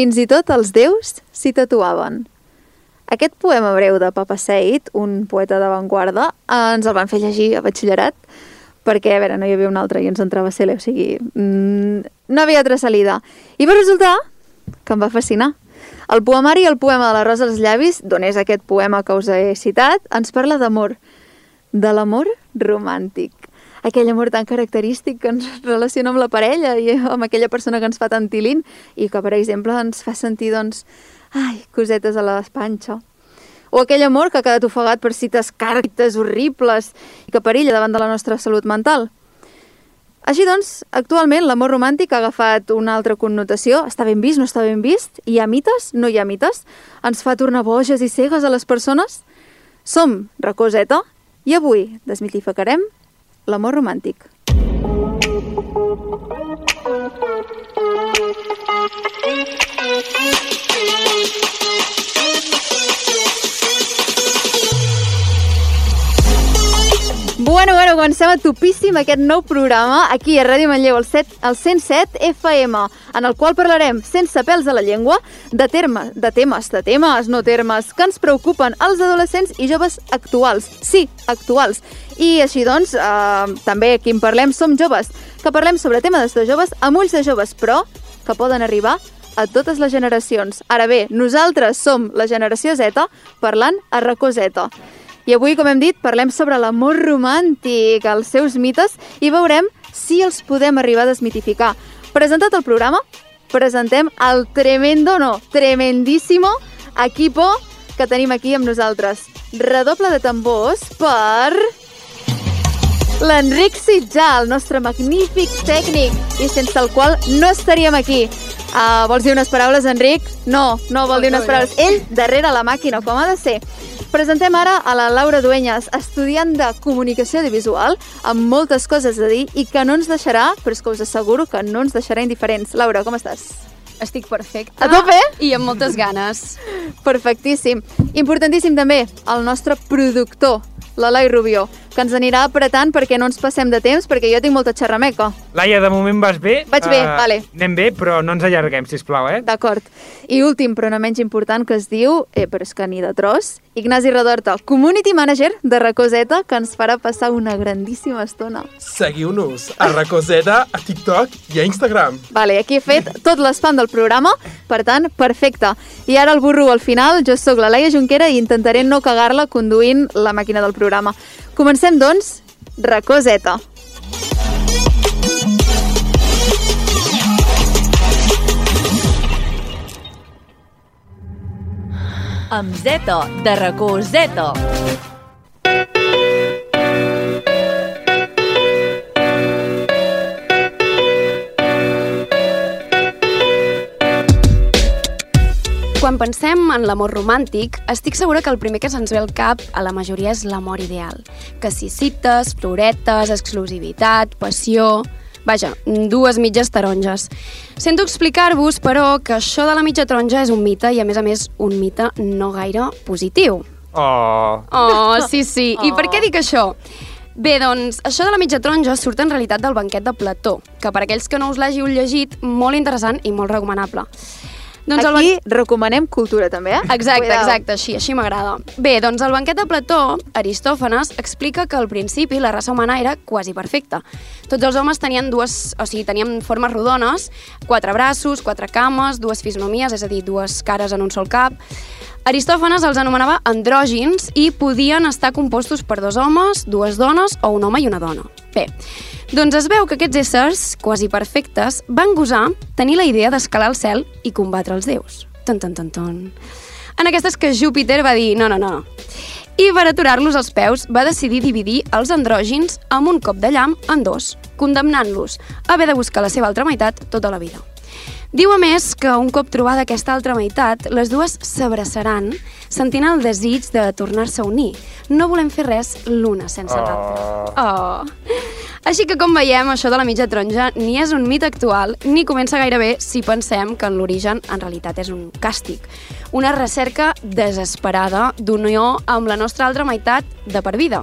Fins i tot els déus s'hi tatuaven. Aquest poema breu de Papa Seid, un poeta d'avantguarda, ens el van fer llegir a batxillerat, perquè, a veure, no hi havia un altre i ens entrava a ser, o sigui, mmm, no havia altra salida. I va resultar que em va fascinar. El poemari El poema de la rosa als llavis, d'on és aquest poema que us he citat, ens parla d'amor, de l'amor romàntic. Aquell amor tan característic que ens relaciona amb la parella i amb aquella persona que ens fa tant tilint i que, per exemple, ens fa sentir, doncs, ai, cosetes a l'espanxa. O aquell amor que ha quedat ofegat per cites càrtes horribles i que perilla davant de la nostra salut mental. Així doncs, actualment l'amor romàntic ha agafat una altra connotació, està ben vist, no està ben vist, hi ha mites, no hi ha mites, ens fa tornar boges i cegues a les persones. Som Racoseta i avui desmitificarem l'amor romàntic. Bueno, bueno, comencem a topíssim aquest nou programa aquí a Ràdio Manlleu, el, 7, el 107 FM, en el qual parlarem sense pèls a la llengua de, termes, de temes, de temes, no termes, que ens preocupen als adolescents i joves actuals. Sí, actuals. I així doncs, eh, també aquí en parlem som joves, que parlem sobre temes de joves amb ulls de joves, però que poden arribar a totes les generacions. Ara bé, nosaltres som la generació Z parlant a racó Z. I avui, com hem dit, parlem sobre l'amor romàntic, els seus mites, i veurem si els podem arribar a desmitificar. Presentat el programa, presentem el tremendo, no, tremendíssimo equipo que tenim aquí amb nosaltres. Redoble de tambors per... L'Enric Sitjà, el nostre magnífic tècnic, i sense el qual no estaríem aquí. Uh, vols dir unes paraules, Enric? No, no vol dir unes paraules. Ell, darrere la màquina, com ha de ser. Presentem ara a la Laura Duenyes, estudiant de comunicació audiovisual, amb moltes coses a dir i que no ens deixarà, però és que us asseguro que no ens deixarà indiferents. Laura, com estàs? Estic perfecta. A tope? I amb moltes ganes. Perfectíssim. Importantíssim també, el nostre productor, l'Eloi Rubió, que ens anirà apretant perquè no ens passem de temps, perquè jo tinc molta xerrameca. Laia, de moment vas bé. Vaig bé, vale. Anem bé, però no ens allarguem, si plau, eh? D'acord. I últim, però no menys important, que es diu, eh, però és que ni de tros, Ignasi Redorta, Community Manager de Racoseta, que ens farà passar una grandíssima estona. Seguiu-nos a Racoseta, a TikTok i a Instagram. Vale, aquí he fet tot l'espam del programa, per tant, perfecte. I ara el burro al final, jo sóc la Laia Junquera i intentaré no cagar-la conduint la màquina del programa. Comencem, doncs, Racoseta. amb Zeta, de racó Zeta. Quan pensem en l'amor romàntic, estic segura que el primer que se'ns ve al cap a la majoria és l'amor ideal. Que si cites, floretes, exclusivitat, passió... Vaja, dues mitges taronges. Sento explicar-vos, però, que això de la mitja taronja és un mite i, a més a més, un mite no gaire positiu. Oh. Oh, sí, sí. I per què dic això? Bé, doncs, això de la mitja taronja surt en realitat del banquet de Plató, que per aquells que no us l'hàgiu llegit, molt interessant i molt recomanable. Doncs el Aquí recomanem cultura, també, eh? Exacte, Cuidao. exacte, així, així m'agrada. Bé, doncs al banquet de Plató, Aristòfanes explica que al principi la raça humana era quasi perfecta. Tots els homes tenien dues, o sigui, tenien formes rodones, quatre braços, quatre cames, dues fisonomies, és a dir, dues cares en un sol cap. Aristòfanes els anomenava andrògins i podien estar compostos per dos homes, dues dones o un home i una dona. Bé, doncs es veu que aquests éssers, quasi perfectes, van gosar tenir la idea d'escalar el cel i combatre els déus. Ton, ton, ton, ton. En aquestes que Júpiter va dir no, no, no. I per aturar-los als peus va decidir dividir els andrògins amb un cop de llamp en dos, condemnant-los a haver de buscar la seva altra meitat tota la vida. Diu a més que un cop trobada aquesta altra meitat, les dues s'abraçaran, sentint el desig de tornar-se a unir. No volem fer res l'una sense Oh. l'altra. Oh. Així que, com veiem, això de la mitja taronja ni és un mite actual, ni comença gaire bé si pensem que en l'origen en realitat és un càstig. Una recerca desesperada d'unió amb la nostra altra meitat de per vida.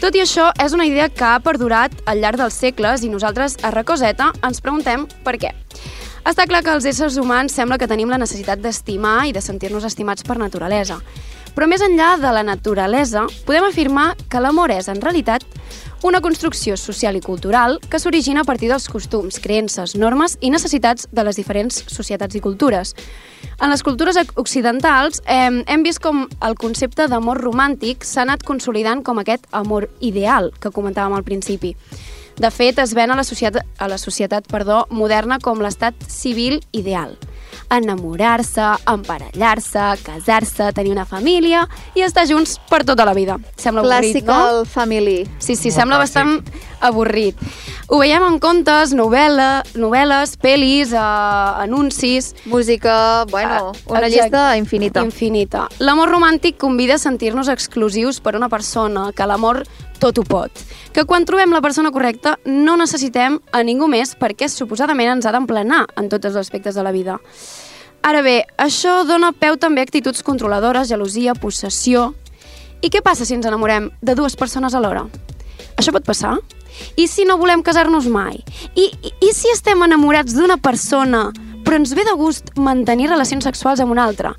Tot i això, és una idea que ha perdurat al llarg dels segles i nosaltres a Racoseta ens preguntem per què. Està clar que els éssers humans sembla que tenim la necessitat d'estimar i de sentir-nos estimats per naturalesa. Però més enllà de la naturalesa, podem afirmar que l'amor és, en realitat, una construcció social i cultural que s'origina a partir dels costums, creences, normes i necessitats de les diferents societats i cultures. En les cultures occidentals eh, hem vist com el concepte d'amor romàntic s'ha anat consolidant com aquest amor ideal que comentàvem al principi. De fet, es ven a la societat, a la societat perdó, moderna com l'estat civil ideal enamorar-se, emparellar-se, casar-se, tenir una família i estar junts per tota la vida. Sembla avorrit, no? Classical family. Sí, sí, Molt sembla clàssic. bastant avorrit. Ho veiem en contes, novel·la, novel·les, pel·lis, eh, anuncis... Música, bueno, Ah, una exacte. llista infinita. Infinita. L'amor romàntic convida a sentir-nos exclusius per una persona, que l'amor tot ho pot. Que quan trobem la persona correcta no necessitem a ningú més perquè suposadament ens ha d'emplenar en tots els aspectes de la vida. Ara bé, això dona peu també a actituds controladores, gelosia, possessió... I què passa si ens enamorem de dues persones alhora? Això pot passar? I si no volem casar-nos mai? I, i, I si estem enamorats d'una persona però ens ve de gust mantenir relacions sexuals amb una altra?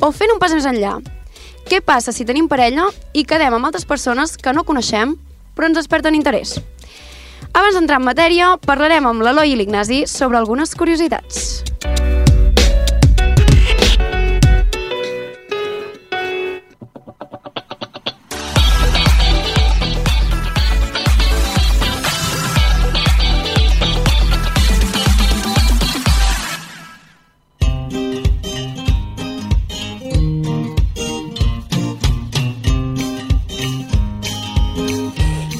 O fent un pas més enllà, què passa si tenim parella i quedem amb altres persones que no coneixem però ens desperten interès? Abans d'entrar en matèria, parlarem amb l'Eloi i l'Ignasi sobre algunes curiositats.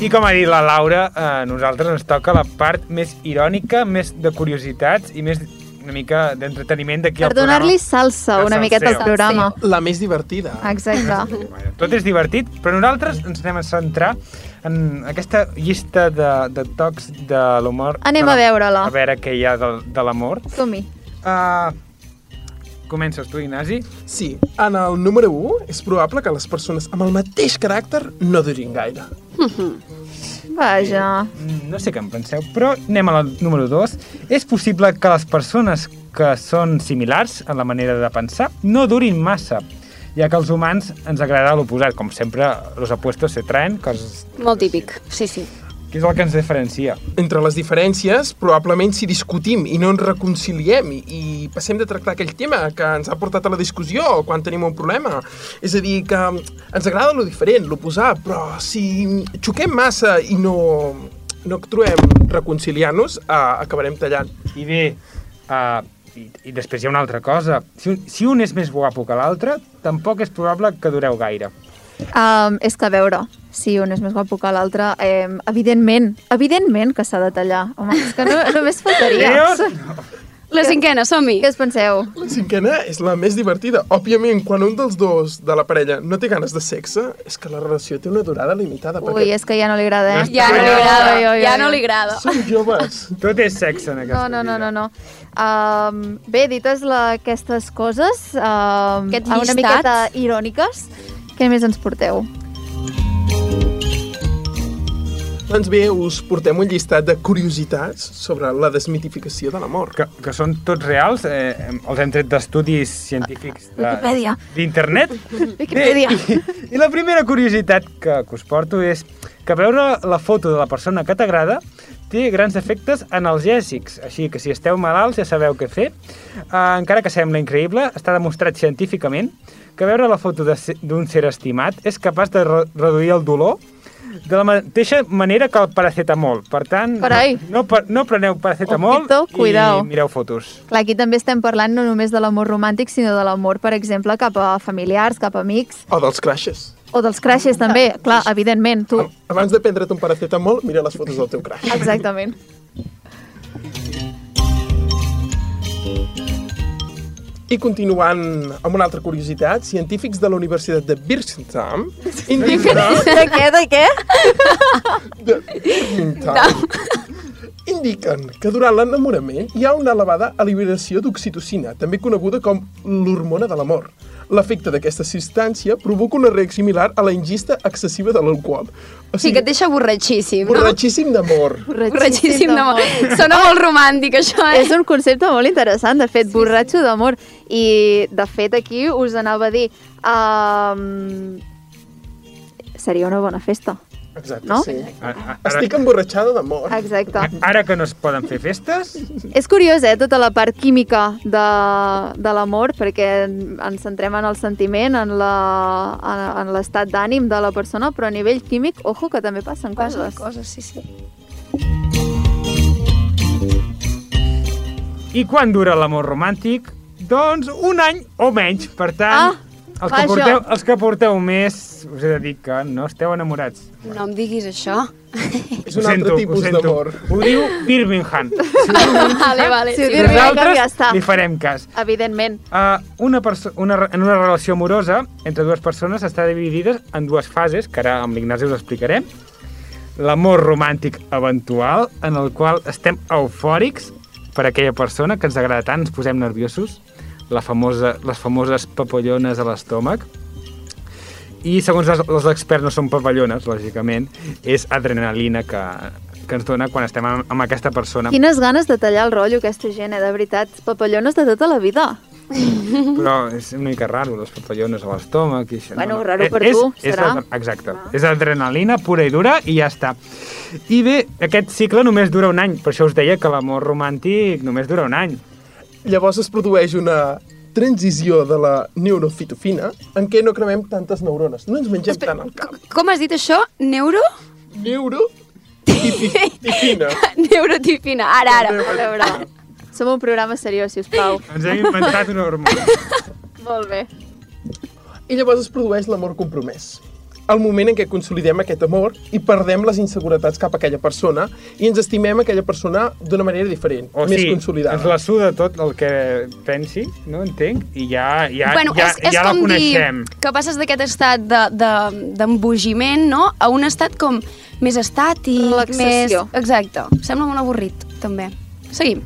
I com ha dit la Laura, a nosaltres ens toca la part més irònica, més de curiositats i més una mica d'entreteniment d'aquí Per al programa. donar-li salsa una miqueta al programa. La més divertida. Exacte. Tot és divertit, però nosaltres ens anem a centrar en aquesta llista de, de tocs de l'humor. Anem de la- a veure-la. A veure què hi ha de, de l'amor. Som-hi. Uh, comences tu, Ignasi? Sí, en el número 1 és probable que les persones amb el mateix caràcter no durin gaire. Vaja. Mm, No sé què en penseu, però anem a la número 2. És possible que les persones que són similars en la manera de pensar no durin massa, ja que als humans ens agrada l'oposat. Com sempre, los opuestos se traen, coses Molt típic, sí, sí. Que és el que ens diferencia. Entre les diferències, probablement si discutim i no ens reconciliem i, i passem de tractar aquell tema que ens ha portat a la discussió quan tenim un problema. És a dir, que ens agrada lo diferent, l'oposat, però si xoquem massa i no, no trobem reconciliar-nos, eh, acabarem tallant. I bé, uh, i, i després hi ha una altra cosa. Si, un- si un és més guapo que l'altre, tampoc és probable que dureu gaire. Um, és que a veure, si un és més guapo que l'altre, eh, evidentment, evidentment que s'ha de tallar. Home, és que no, només faltaria. Veus? La cinquena, som-hi! Què us penseu? La cinquena és la més divertida. Òbviament, quan un dels dos de la parella no té ganes de sexe, és que la relació té una durada limitada. Ui, és que ja no li agrada, eh? Ja no li agrada, ui, ja ui. no li agrada. Som joves. Tot és sexe en aquesta No, no, no, vida. no, no. Um, bé, dites la, aquestes coses, um, Aquest una llistat. miqueta iròniques, què més ens porteu? Doncs bé, us portem un llistat de curiositats sobre la desmitificació de l'amor. Que, que són tots reals, eh, els hem tret d'estudis científics de- Wikipedia. d'internet. Wikipedia. Bé, I, I la primera curiositat que, que us porto és que veure la foto de la persona que t'agrada té grans efectes analgèsics, així que si esteu malalts ja sabeu què fer. Uh, encara que sembla increïble, està demostrat científicament que veure la foto d'un ser estimat és capaç de re reduir el dolor de la mateixa manera que el paracetamol. Per tant, Carai. no, no, no preneu paracetamol Ojito, cuidao. i mireu fotos. Clar, aquí també estem parlant no només de l'amor romàntic, sinó de l'amor, per exemple, cap a familiars, cap a amics, O dels crashes. O dels crashes també, clar, evidentment, tu. Abans de prendre't un paracetamol, mira les fotos del teu crash. Exactament. I continuant amb una altra curiositat, científics de la Universitat de Birmingham indiquen, De què, de què? de Birmingham, indiquen que durant l'enamorament hi ha una elevada eliminació d'oxitocina, també coneguda com l'hormona de l'amor. L'efecte d'aquesta substància provoca una reacció similar a la ingesta excessiva de l'alcohol. O Sí, que et deixa borratxíssim, no? borratxíssim d'amor. Borratxíssim d'amor. Sona molt romàntic, això, eh? És un concepte molt interessant, de fet, borratxo d'amor. I, de fet, aquí us anava a dir... Um, seria una bona festa. Exacte, No? sí. A- a- Estic emborratxada d'amor. Exacte. Ara, ara que no es poden fer festes, És curiós, eh, tota la part química de, de l'amor, perquè ens centrem en el sentiment, en la- en en l'estat d'ànim de la persona, però a nivell químic, ojo, que també passen Passen coses. coses, sí, sí. i quan dura l'amor romàntic? Doncs un any o menys. Per tant, Ah, els, que porteu, això. els que porteu més, us he de dir que no esteu enamorats. No em diguis això. És un altre tipus d'amor. Ho diu Birmingham. vale, vale. Sí, Sí, Birmingham. Nosaltres ja està. li farem cas. Evidentment. Uh, una una, en una relació amorosa entre dues persones està dividida en dues fases, que ara amb l'Ignasi us explicarem. L'amor romàntic eventual, en el qual estem eufòrics per aquella persona que ens agrada tant, ens posem nerviosos, la famosa, les famoses papallones a l'estómac. I segons els, els experts no són papallones, lògicament, és adrenalina que, que ens dona quan estem amb, amb aquesta persona. Quines ganes de tallar el rotllo, aquesta gent, eh, de veritat. Papallones de tota la vida. Però és una mica raro, les papallones a l'estómac i això. Bueno, no, no. raro per és, tu, és, serà. És, exacte. És adrenalina pura i dura i ja està. I bé, aquest cicle només dura un any. Per això us deia que l'amor romàntic només dura un any. Llavors es produeix una transició de la neurofitofina en què no cremem tantes neurones. No ens mengem tant al cap. Com has dit això? Neuro? Neurofitofina. Neurotipina. Ara, ara. A veure, som un programa seriós, si us plau. Ens hem inventat una hormona. Molt bé. I llavors es produeix l'amor compromès. El moment en què consolidem aquest amor i perdem les inseguretats cap a aquella persona i ens estimem aquella persona d'una manera diferent, O més sigui, consolidada. ens la suda tot el que pensi, no entenc, i ja, ja, bueno, ja, és, és ja la coneixem. dir que passes d'aquest estat d'embogiment, de, d'embogiment, no?, a un estat com més estàtic, Relaxació. més... Exacte. Sembla molt avorrit, també. Seguim.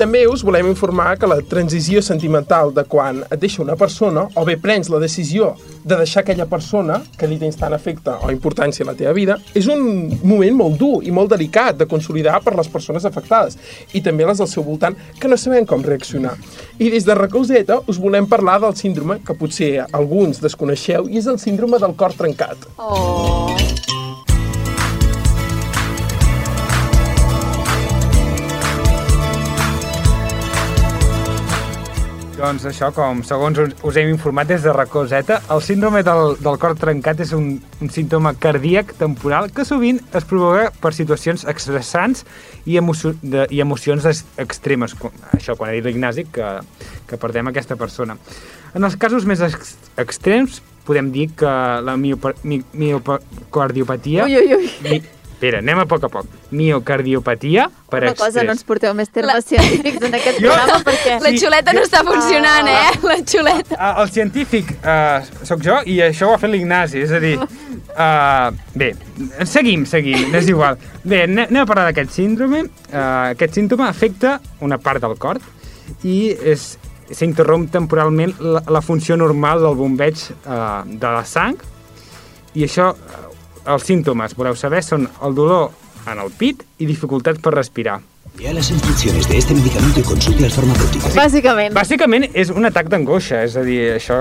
També us volem informar que la transició sentimental de quan et deixa una persona o bé prens la decisió de deixar aquella persona que li tens tant afecte o importància a la teva vida és un moment molt dur i molt delicat de consolidar per les persones afectades i també les del seu voltant que no sabem com reaccionar. I des de Recolzeta us volem parlar del síndrome que potser alguns desconeixeu i és el síndrome del cor trencat. Oh. Doncs això, com segons us- hem informat des de Racó Z, el síndrome del, del cor trencat és un, un símptoma cardíac temporal que sovint es provoca per situacions estressants i, emocio de, i emocions es- extremes. Com- Això, quan ha dit l'Ignasi, que, que perdem aquesta persona. En els casos més ex extrems, podem dir que la miopa mi miocardiopatia... Ui, ui, ui. Mi Espera, anem a poc a poc. Miocardiopatia per Una cosa, no ens porteu més termes científics en aquest Jo- programa perquè... La xuleta no està funcionant, eh? La xuleta. Ah, el científic uh, sóc jo i això ho ha fet l'Ignasi, és a dir... Uh, bé, seguim, seguim, és igual. Bé, ane- anem a parlar d'aquest síndrome. Uh, aquest símptoma afecta una part del cor i és s'interromp temporalment la, la funció normal del bombeig uh, de la sang i això, eh, els símptomes, voleu saber, són el dolor en el pit i dificultat per respirar. Lea las instrucciones de este medicamento y consulte al farmacéutico. Bàsicament. Bàsicament és un atac d'angoixa, és a dir, això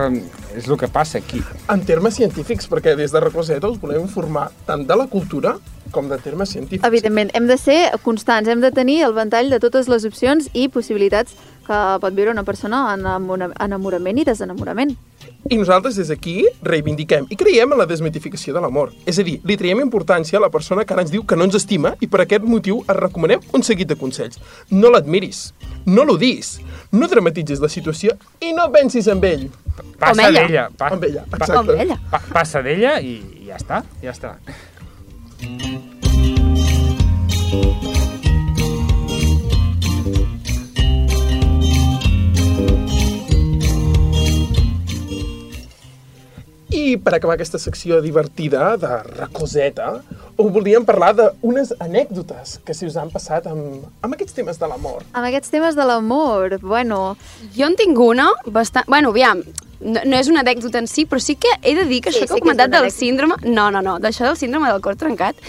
és el que passa aquí. En termes científics, perquè des de Recoseta us volem informar tant de la cultura com de termes científics. Evidentment, hem de ser constants, hem de tenir el ventall de totes les opcions i possibilitats que pot viure una persona en enamora- enamorament i desenamorament. I nosaltres des d'aquí reivindiquem i creiem en la desmitificació de l'amor. És a dir, li traiem importància a la persona que ara ens diu que no ens estima i per aquest motiu et recomanem un seguit de consells. No l'admiris, no l'odis, no dramatitzis la situació i no pensis en ell. Passa ella. d'ella. Pa, Amb ella, exacte. Com ella. Pa, passa d'ella i ja està, ja està. I I per acabar aquesta secció divertida de recoseta, us volíem parlar d'unes anècdotes que si us han passat amb, amb aquests temes de l'amor. Amb aquests temes de l'amor, bueno... Jo en tinc una bastant... Bueno, aviam, no, no és una anècdota en si, però sí que he de dir que Sí, això que sí heu que comentat una del síndrome... No, no, no, d'això del síndrome del cor trencat,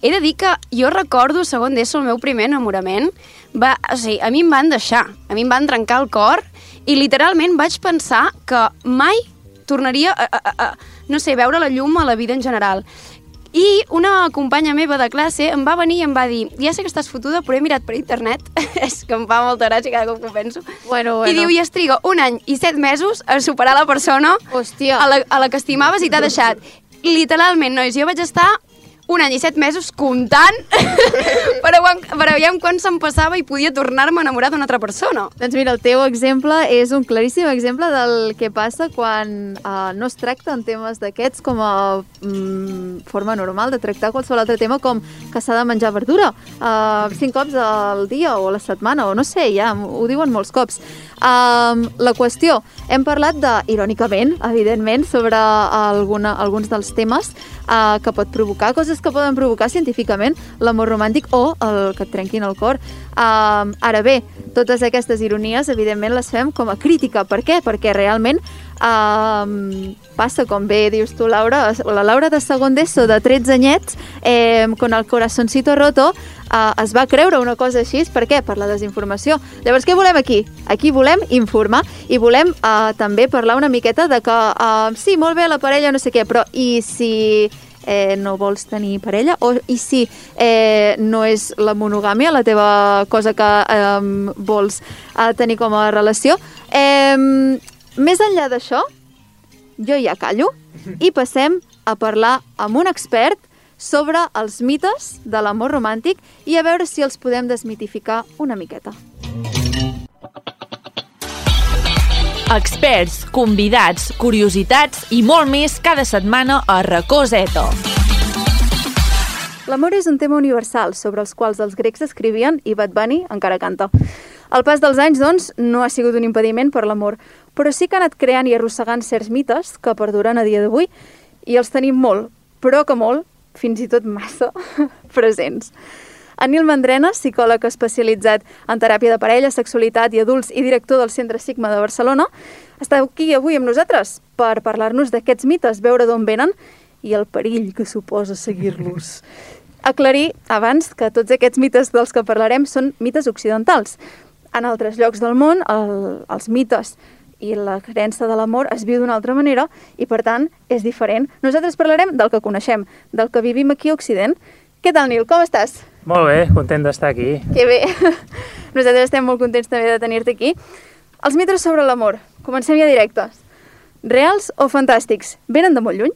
he de dir que jo recordo, segon d'ESO, el meu primer enamorament, va, o sigui, a mi em van deixar, a mi em van trencar el cor i literalment vaig pensar que mai tornaria a, a, a, no sé, veure la llum a la vida en general. I una companya meva de classe em va venir i em va dir ja sé que estàs fotuda, però he mirat per internet. és que em fa molta gràcia cada cop que ho penso. Bueno, I diu, i es triga un any i set mesos a superar la persona Hòstia. a la, a la que estimaves i t'ha deixat. Literalment, nois, jo vaig estar un any i set mesos comptant per, aguant, per aviam quan se'm passava i podia tornar-me a enamorar d'una altra persona. Doncs mira, el teu exemple és un claríssim exemple del que passa quan uh, no es tracta en temes d'aquests com a mm, forma normal de tractar qualsevol altre tema com que s'ha de menjar verdura uh, cinc cops al dia o a la setmana o no sé, ja ho diuen molts cops. Um, la qüestió, hem parlat de, irònicament, evidentment, sobre alguna, alguns dels temes uh, que pot provocar, coses que poden provocar científicament l'amor romàntic o el que et trenquin el cor. Um, ara bé, totes aquestes ironies, evidentment, les fem com a crítica. Per què? Perquè realment um, passa, com bé dius tu, Laura, la Laura de segon d'ESO, de 13 anyets, eh, con el corazoncito roto, uh, es va creure una cosa així. Per què? Per la desinformació. Llavors, què volem aquí? Aquí volem informar i volem uh, també parlar una miqueta de que, uh, sí, molt bé la parella, no sé què, però i si eh, no vols tenir parella o i si eh, no és la monogàmia la teva cosa que eh, vols eh, tenir com a relació eh, més enllà d'això jo ja callo i passem a parlar amb un expert sobre els mites de l'amor romàntic i a veure si els podem desmitificar una miqueta. Experts, convidats, curiositats i molt més cada setmana a Racó Zeto. L'amor és un tema universal sobre els quals els grecs escrivien i Bad Bunny encara canta. El pas dels anys, doncs, no ha sigut un impediment per l'amor, però sí que ha anat creant i arrossegant certs mites que perduren a dia d'avui i els tenim molt, però que molt, fins i tot massa, presents. Anil Mandrena, psicòleg especialitzat en teràpia de parella, sexualitat i adults i director del Centre Sigma de Barcelona, està aquí avui amb nosaltres per parlar-nos d'aquests mites, veure d'on venen i el perill que suposa seguir-los. Aclarir abans que tots aquests mites dels que parlarem són mites occidentals. En altres llocs del món, el, els mites i la creença de l'amor es viu d'una altra manera i, per tant, és diferent. Nosaltres parlarem del que coneixem, del que vivim aquí a Occident. Què tal, Nil? Com estàs? Molt bé, content d'estar aquí. Que bé. Nosaltres estem molt contents també de tenir-te aquí. Els mites sobre l'amor. Comencem ja directes. Reals o fantàstics? Venen de molt lluny?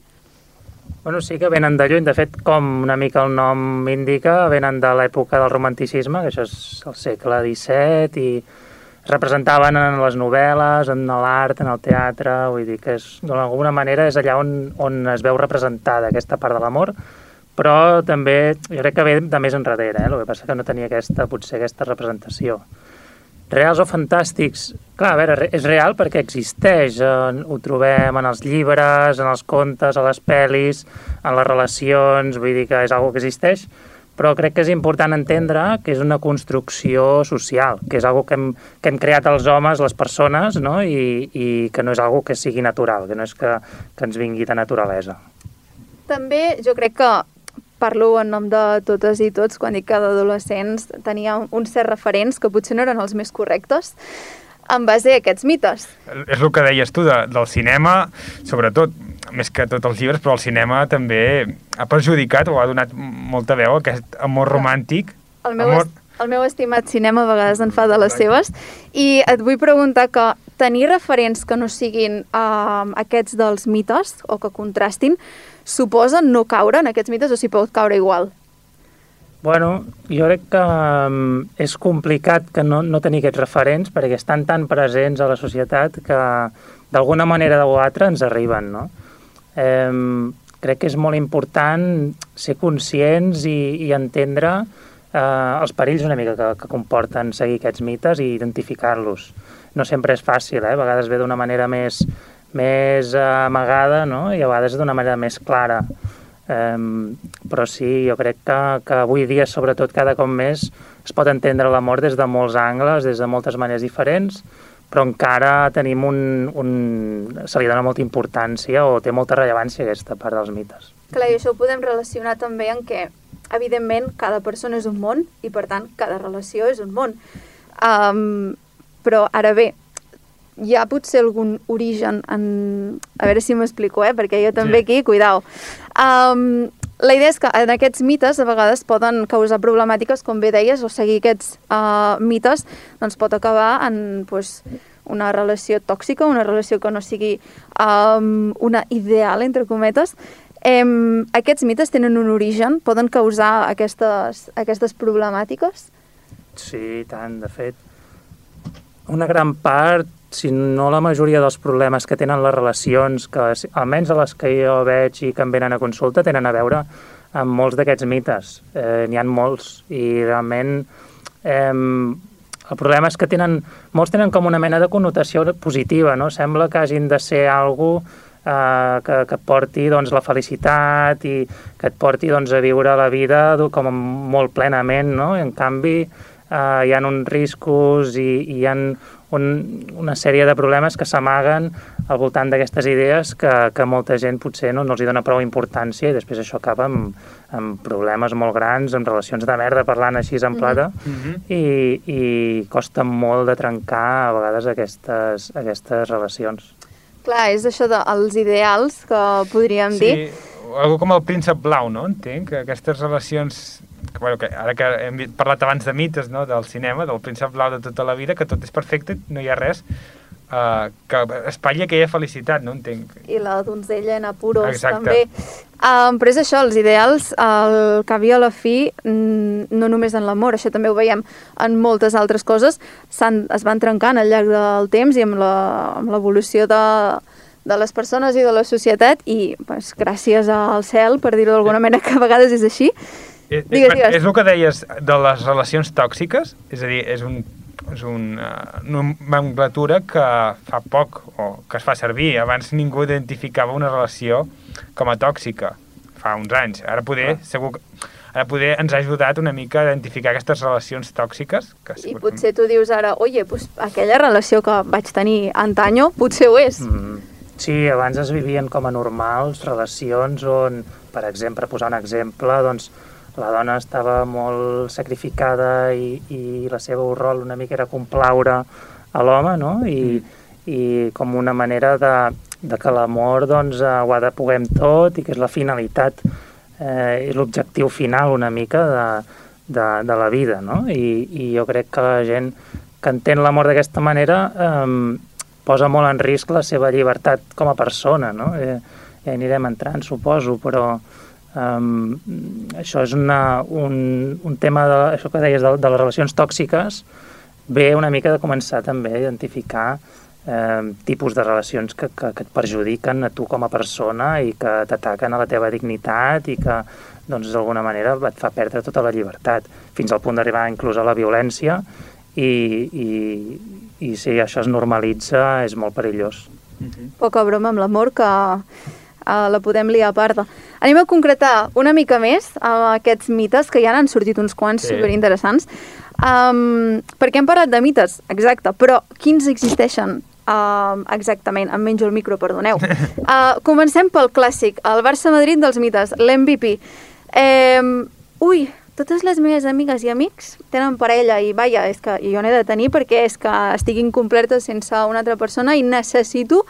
Bueno, sí que venen de lluny, de fet, com una mica el nom indica, venen de l'època del romanticisme, que això és el segle XVII, i representaven en les novel·les, en l'art, en el teatre, vull dir que és, d'alguna manera és allà on, on es veu representada aquesta part de l'amor, però també, jo crec que ve de més enrere, eh? el que passa que no tenia aquesta, potser aquesta representació. Reals o fantàstics? Clar, a veure, re- és real perquè existeix, eh, ho trobem en els llibres, en els contes, a les pel·lis, en les relacions, vull dir que és algo que existeix, però crec que és important entendre que és una construcció social, que és algo que hem, que hem creat els homes, les persones, no? I, i que no és algo que sigui natural, que no és que, que ens vingui de naturalesa. També jo crec que parlo en nom de totes i tots, quan dic que d'adolescents tenia uns certs referents que potser no eren els més correctes, en base a aquests mites. És el que deies tu, de, del cinema, sobretot, més que tots els llibres, però el cinema també ha perjudicat o ha donat molta veu a aquest amor romàntic. El meu, amor... est el meu estimat cinema a vegades en fa de les seves i et vull preguntar que tenir referents que no siguin uh, aquests dels mites o que contrastin suposa no caure en aquests mites o s'hi pot caure igual? Bueno, jo crec que um, és complicat que no, no tenir aquests referents perquè estan tan presents a la societat que d'alguna manera o altra ens arriben, no? Eh, crec que és molt important ser conscients i, i entendre eh, els perills una mica que, que comporten seguir aquests mites i identificar-los. No sempre és fàcil, eh? a vegades ve d'una manera més, més eh, amagada no? i a vegades d'una manera més clara. Um, però sí, jo crec que, que avui dia, sobretot cada cop més, es pot entendre l'amor des de molts angles, des de moltes maneres diferents, però encara tenim un, un... se li dona molta importància o té molta rellevància aquesta part dels mites. Clar, i això ho podem relacionar també en què, evidentment, cada persona és un món i, per tant, cada relació és un món. Um, però, ara bé, hi ha potser algun origen en... A veure si m'explico, eh? Perquè jo també Sí. aquí, cuidao. Um, la idea és que en aquests mites a vegades poden causar problemàtiques, com bé deies, o seguir aquests uh, mites doncs pot acabar en pues, una relació tòxica, una relació que no sigui um, una ideal, entre cometes. Um, aquests mites tenen un origen, poden causar aquestes, aquestes problemàtiques? Sí, tant, de fet. Una gran part, si no la majoria dels problemes que tenen les relacions, que almenys a les que jo veig i que em venen a consulta, tenen a veure amb molts d'aquests mites. Eh, N'hi han molts i realment eh, el problema és que tenen, molts tenen com una mena de connotació positiva, no? Sembla que hagin de ser algú eh, que, que et porti doncs, la felicitat i que et porti doncs, a viure la vida com molt plenament, no? I, en canvi, eh, hi ha uns riscos i, i hi ha un, una sèrie de problemes que s'amaguen al voltant d'aquestes idees que, que molta gent potser no, no els hi dona prou importància i després això acaba amb, amb problemes molt grans, amb relacions de merda, parlant així en plata, Mm -hmm. i, i costa molt de trencar a vegades aquestes, aquestes relacions. Clar, és això dels ideals que podríem dir. Sí, algo com el príncep blau, no? Entenc que aquestes relacions bueno, que ara que hem parlat abans de mites no? del cinema, del príncep blau de tota la vida, que tot és perfecte, no hi ha res uh, que espatlli aquella felicitat, no? Entenc. I la donzella en apuros Exacte. també. Um, però és això, els ideals, el que havia a la fi, no només en l'amor, això també ho veiem en moltes altres coses, s'han- es van trencant al llarg del temps i amb l'evolució de, de les persones i de la societat i pues, gràcies al cel, per dir-ho d'alguna manera, que a vegades és així. Eh, Digues, eh, digues. És el que deies de les relacions tòxiques, és a dir, és un és un, uh, una nomenclatura que fa poc o que es fa servir. Abans ningú identificava una relació com a tòxica, fa uns anys. Ara poder, segur que, ara poder ens ha ajudat una mica a identificar aquestes relacions tòxiques. Que I potser tu dius ara, oye, pues, aquella relació que vaig tenir antanyo, potser ho és. Mm. Sí, abans es vivien com a normals relacions on, per exemple, posar un exemple, doncs, la dona estava molt sacrificada i, i la seva rol una mica era complaure a l'home, no? I, i com una manera de, de que l'amor doncs, eh, ho ha de poder tot i que és la finalitat eh, i l'objectiu final una mica de, de, de la vida, no? I, I jo crec que la gent que entén l'amor d'aquesta manera eh, posa molt en risc la seva llibertat com a persona, no? Eh, ja anirem entrant, suposo, però um, això és una, un, un tema, de, això que deies, de, de les relacions tòxiques, ve una mica de començar també a identificar eh, tipus de relacions que, que, que et perjudiquen a tu com a persona i que t'ataquen a la teva dignitat i que doncs d'alguna manera et fa perdre tota la llibertat, fins al punt d'arribar inclús a la violència i, i, i si això es normalitza és molt perillós. Poca broma amb l'amor que uh, la podem liar a part. Anem a concretar una mica més uh, aquests mites, que ja n'han sortit uns quants sí. superinteressants. Um, perquè hem parlat de mites, exacte, però quins existeixen uh, exactament? Em menjo el micro, perdoneu. Uh, comencem pel clàssic, el Barça-Madrid dels mites, l'MVP. Um, ui, totes les meves amigues i amics tenen parella i vaja, és que jo n'he de tenir perquè és que estic incompleta sense una altra persona i necessito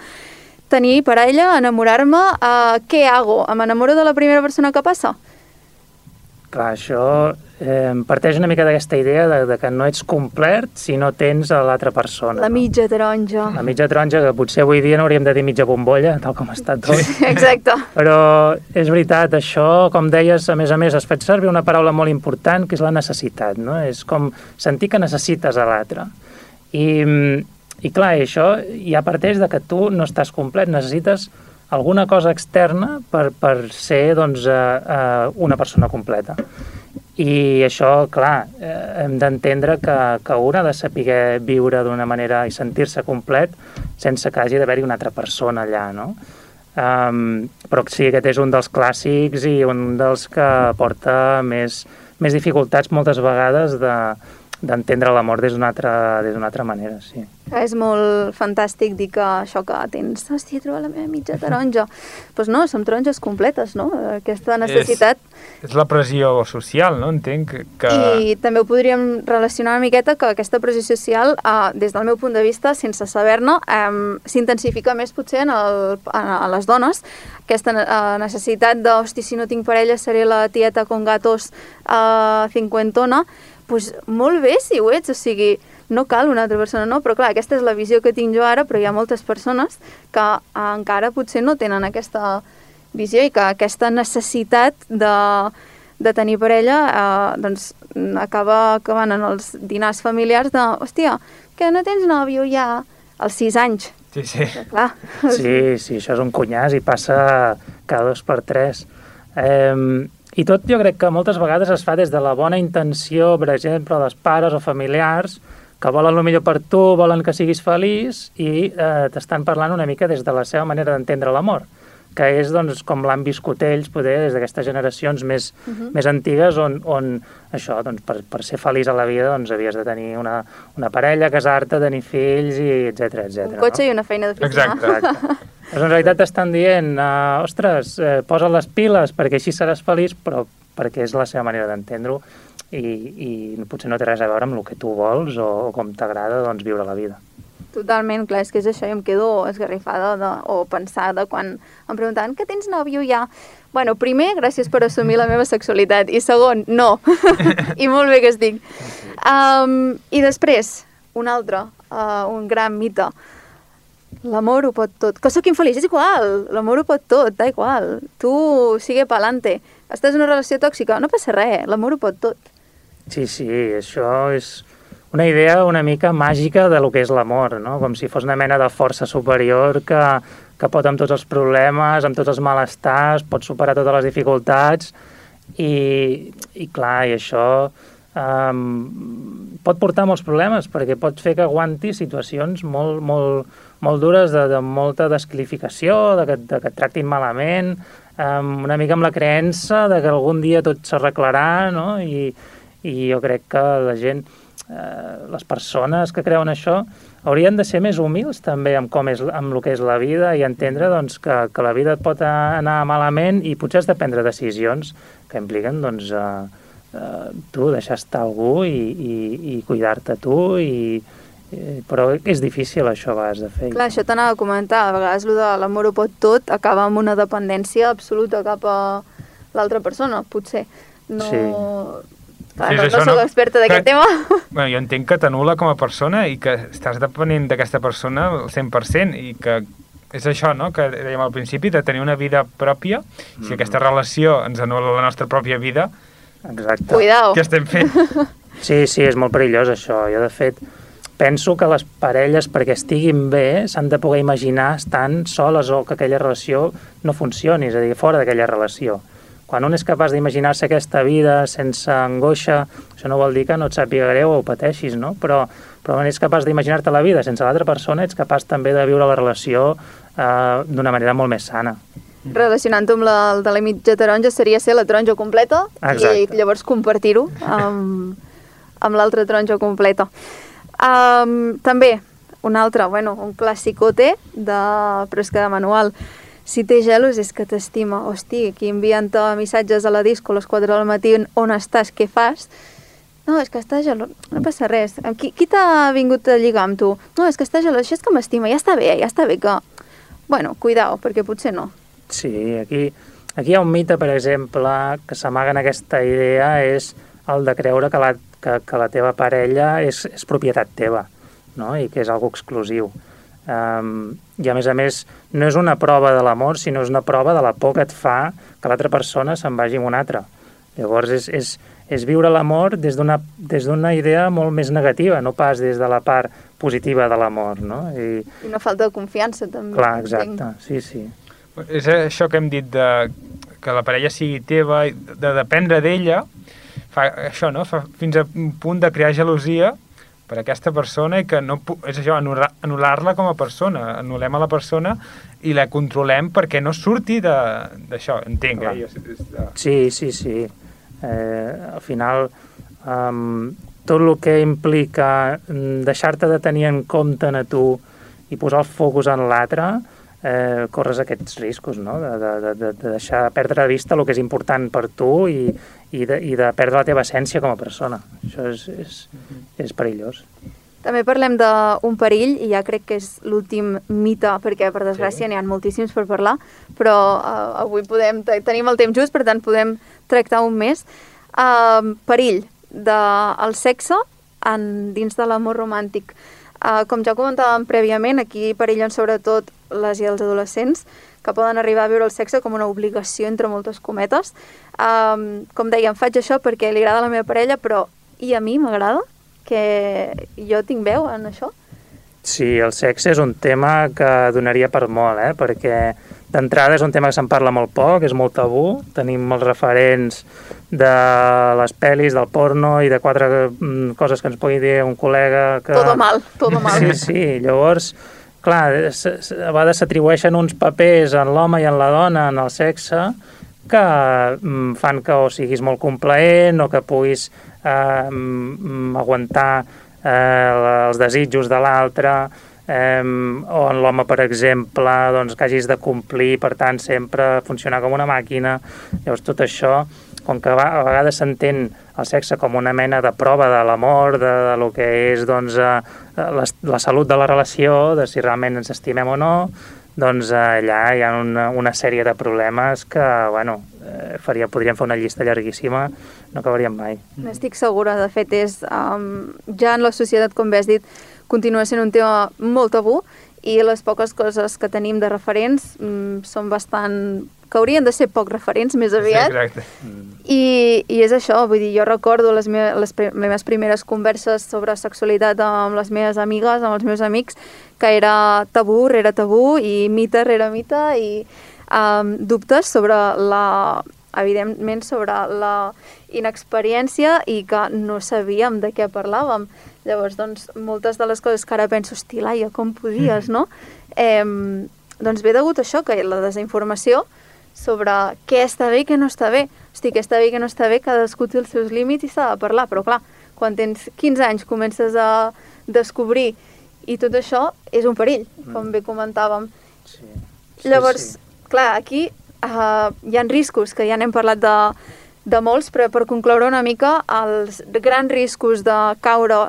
tenir parella, enamorar-me, uh, què hago? M'enamoro de la primera persona que passa? Clar, això eh, parteix una mica d'aquesta idea de, de que no ets complet si no tens a l'altra persona. La no? mitja taronja. La mitja taronja, que potser avui dia no hauríem de dir mitja bombolla, tal com està tot. Exacte. Però és veritat, això, com deies, a més a més, es fet servir una paraula molt important, que és la necessitat, no? És com sentir que necessites a l'altre. I, I clar, això ja parteix de que tu no estàs complet, necessites alguna cosa externa per, per ser doncs, eh, eh, una persona completa. I això, clar, eh, hem d'entendre que, que un ha de saber viure d'una manera i sentir-se complet sense que hagi d'haver-hi una altra persona allà, no? Um, però sí, aquest és un dels clàssics i un dels que porta més, més dificultats moltes vegades de, d'entendre l'amor des d'una altra, des d'una altra manera, sí. És molt fantàstic dir que això que tens, hòstia, he trobat la meva mitja taronja. Doncs pues no, som taronges completes, no? Aquesta necessitat... És, és la pressió social, no? Entenc que... I també ho podríem relacionar una miqueta que aquesta pressió social, eh, des del meu punt de vista, sense saber-ne, eh, s'intensifica més potser en, el, en, en les dones, aquesta eh, necessitat de, hosti, si no tinc parella seré la tieta con gatos eh, cinquentona, pues molt bé si ho ets, o sigui, no cal una altra persona, no, però clar, aquesta és la visió que tinc jo ara, però hi ha moltes persones que encara potser no tenen aquesta visió i que aquesta necessitat de, de tenir parella eh, doncs acaba acabant en els dinars familiars de, hòstia, que no tens nòvio ja als sis anys. Sí, sí. Clar. Sí, sí, això és un cunyàs i passa cada dos per tres. Eh, I tot jo crec que moltes vegades es fa des de la bona intenció, per exemple, dels pares o familiars, que volen el millor per tu, volen que siguis feliç i eh, t'estan parlant una mica des de la seva manera d'entendre l'amor que és doncs, com l'han viscut ells poder des d'aquestes generacions més, uh -huh. més antigues on, on això, doncs, per, per ser feliç a la vida doncs, havies de tenir una, una parella, casar-te, tenir fills, i etc etc. Un cotxe no? i una feina d'oficina. Exacte. Exacte. Doncs en realitat t'estan dient, uh, ostres, eh, posa les piles perquè així seràs feliç, però perquè és la seva manera d'entendre-ho i, i potser no té res a veure amb el que tu vols o, o com t'agrada doncs, viure la vida. Totalment, clar, és que és això, i em quedo esgarrifada de, o pensada quan em preguntaven que tens nòvio ja. Bueno, primer, gràcies per assumir la meva sexualitat, i segon, no. I molt bé que estic. Um, I després, un altre, uh, un gran mite. L'amor ho pot tot. Que sóc infeliç, és igual. L'amor ho pot tot, da igual. Tu sigue pa'lante. Estàs en una relació tòxica, no passa res, l'amor ho pot tot. Sí, sí, això és una idea una mica màgica de lo que és l'amor, no? com si fos una mena de força superior que, que pot amb tots els problemes, amb tots els malestars, pot superar totes les dificultats i, i clar, i això um, pot portar molts problemes perquè pot fer que aguanti situacions molt, molt, molt dures de, de molta descalificació, de que, de que et tractin malament, um, una mica amb la creença de que algun dia tot s'arreglarà, no? I, i jo crec que la gent, les persones que creuen això, haurien de ser més humils també amb, com és, amb el que és la vida i entendre doncs, que, que la vida et pot anar malament i potser has de prendre decisions que impliquen doncs, eh, eh, tu deixar estar algú i, i, i cuidar-te tu i, i, però és difícil això a vegades de fer. Clar, això t'anava a comentar, a vegades el de l'amor ho pot tot acaba amb una dependència absoluta cap a l'altra persona, potser. No... Sí. Clar, Sí, no, això, no soc no? experta d'aquest Que- tema. Bueno, jo entenc que t'anul·la com a persona i que estàs depenent d'aquesta persona al 100% i que és això, no?, que dèiem al principi, de tenir una vida pròpia. Si aquesta relació ens anul·la la nostra pròpia vida, Exacte. Cuidao. què estem fent? Sí, sí, és molt perillós això. Jo, de fet, penso que les parelles, perquè estiguin bé, s'han de poder imaginar estant soles o que aquella relació no funcioni, és a dir, fora d'aquella relació. Quan un és capaç d'imaginar-se aquesta vida sense angoixa, això no vol dir que no et sàpiga greu o pateixis, no? Però, però quan ets capaç d'imaginar-te la vida sense l'altra persona, ets capaç també de viure la relació eh, d'una manera molt més sana. Relacionant-ho amb la, el de la mitja taronja seria ser la taronja completa Exacte. i llavors compartir-ho amb, amb l'altra taronja completa. Um, també, un altre, bueno, un classicote, de, però és que de manual. Si té gelos és que t'estima. Hosti, aquí enviant-te missatges a la disco a les 4 del matí, on estàs, què fas? No, és que està gelós, no passa res. Qui, qui t'ha vingut a lligar amb tu? No, és que està gelós, això és que m'estima, ja està bé, ja està bé que... Bueno, cuidao, perquè potser no. Sí, aquí, aquí hi ha un mite, per exemple, que s'amaga en aquesta idea, és el de creure que la, que, que la teva parella és, és propietat teva, no? i que és algo exclusiu. Um, I a més a més, no és una prova de l'amor, sinó és una prova de la por que et fa que l'altra persona se'n vagi amb una altra. Llavors és, és, és viure l'amor des d'una des d'una idea molt més negativa, no pas des de la part positiva de l'amor, no? I, I una falta de confiança, també. clar, entenc. exacte, sí, sí. És això que hem dit de que la parella sigui teva, i de dependre d'ella, fa això, no? Fa fins a un punt de crear gelosia per aquesta persona i que no... És això, anul·lar- anul·lar-la com a persona. Anul·lem a la persona i la controlem perquè no surti de- d'això, entenc, Clar. eh? Jo, Sí, sí, sí. Eh, al final, um, tot el que implica mm, deixar-te de tenir en compte a tu i posar el focus en l'altre, eh, corres aquests riscos, no? De, de, de, de de deixar perdre de vista el que és important per tu i, i, de, i de perdre la teva essència com a persona. Això és, és, és perillós. També parlem d'un perill, i ja crec que és l'últim mite, perquè per desgràcia Sí. n'hi ha moltíssims per parlar, però uh, avui podem, te- tenim el temps just, per tant podem tractar un més. Uh, perill del sexe en, dins de l'amor romàntic. Uh, com ja comentàvem prèviament, aquí perillen sobretot les i els adolescents, que poden arribar a viure el sexe com una obligació entre moltes cometes. Um, com dèiem, faig això perquè li agrada a la meva parella, però i a mi m'agrada? que jo tinc veu en això? Sí, el sexe és un tema que donaria per molt, eh? perquè d'entrada és un tema que se'n parla molt poc, és molt tabú, tenim els referents de les pel·lis, del porno i de quatre mm, coses que ens pugui dir un col·lega que... Todo mal, todo mal. Sí, sí, llavors, clar, a vegades s'atribueixen uns papers en l'home i en la dona en el sexe que mm, fan que o siguis molt complaent o que puguis eh, mm, aguantar eh, els desitjos de l'altre eh, o en l'home, per exemple, doncs, que hagis de complir, per tant, sempre funcionar com una màquina. Llavors, tot això, com que a vegades s'entén el sexe com una mena de prova de l'amor, de, de lo que és doncs, eh, la, la salut de la relació, de si realment ens estimem o no, doncs eh, allà hi ha una, una sèrie de problemes que, bueno, eh, faria, podríem fer una llista llarguíssima, no acabaríem mai. N'estic segura, de fet, és, um, ja en la societat, com bé has dit, continua sent un tema molt tabú i les poques coses que tenim de referents mm, són bastant... que haurien de ser poc referents, més aviat. Exacte. I, I és això, vull dir, jo recordo les, me les pre meves primeres converses sobre sexualitat amb les meves amigues, amb els meus amics, que era tabú rere tabú i mite rere mite i um, dubtes sobre la evidentment sobre la inexperiència i que no sabíem de què parlàvem. Llavors, doncs, moltes de les coses que ara penso, hosti, Laia, com podies, no? Eh, doncs ve degut a això, que la desinformació sobre què està bé i què no està bé. Hosti, què està bé i què no està bé, cadascú té els seus límits i s'ha de parlar, però clar, quan tens 15 anys comences a descobrir i tot això és un perill, com bé comentàvem. Sí. Llavors, sí. clar, aquí uh, hi han riscos, que ja n'hem parlat de, de molts, però per concloure una mica, els grans riscos de caure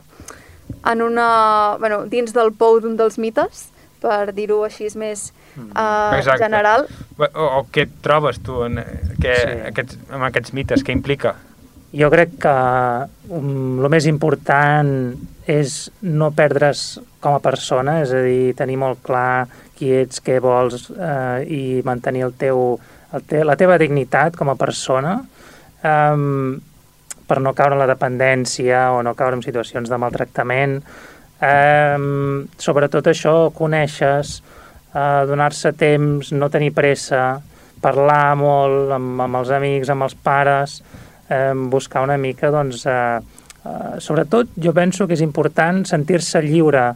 en una, bueno, dins del pou d'un dels mites, per dir-ho així més uh, Exacte. general, O, o què et trobes tu en, que, Sí. aquests, amb aquests mites? Què implica? Jo crec que um, el més important és no perdre's com a persona, és a dir, tenir molt clar qui ets, què vols eh, i mantenir el teu, el te, la teva dignitat com a persona um, per no caure en la dependència o no caure en situacions de maltractament. Um, sobretot això, coneixes, uh, donar-se temps, no tenir pressa, parlar molt amb, amb els amics, amb els pares, eh, buscar una mica, doncs, eh, eh, sobretot jo penso que és important sentir-se lliure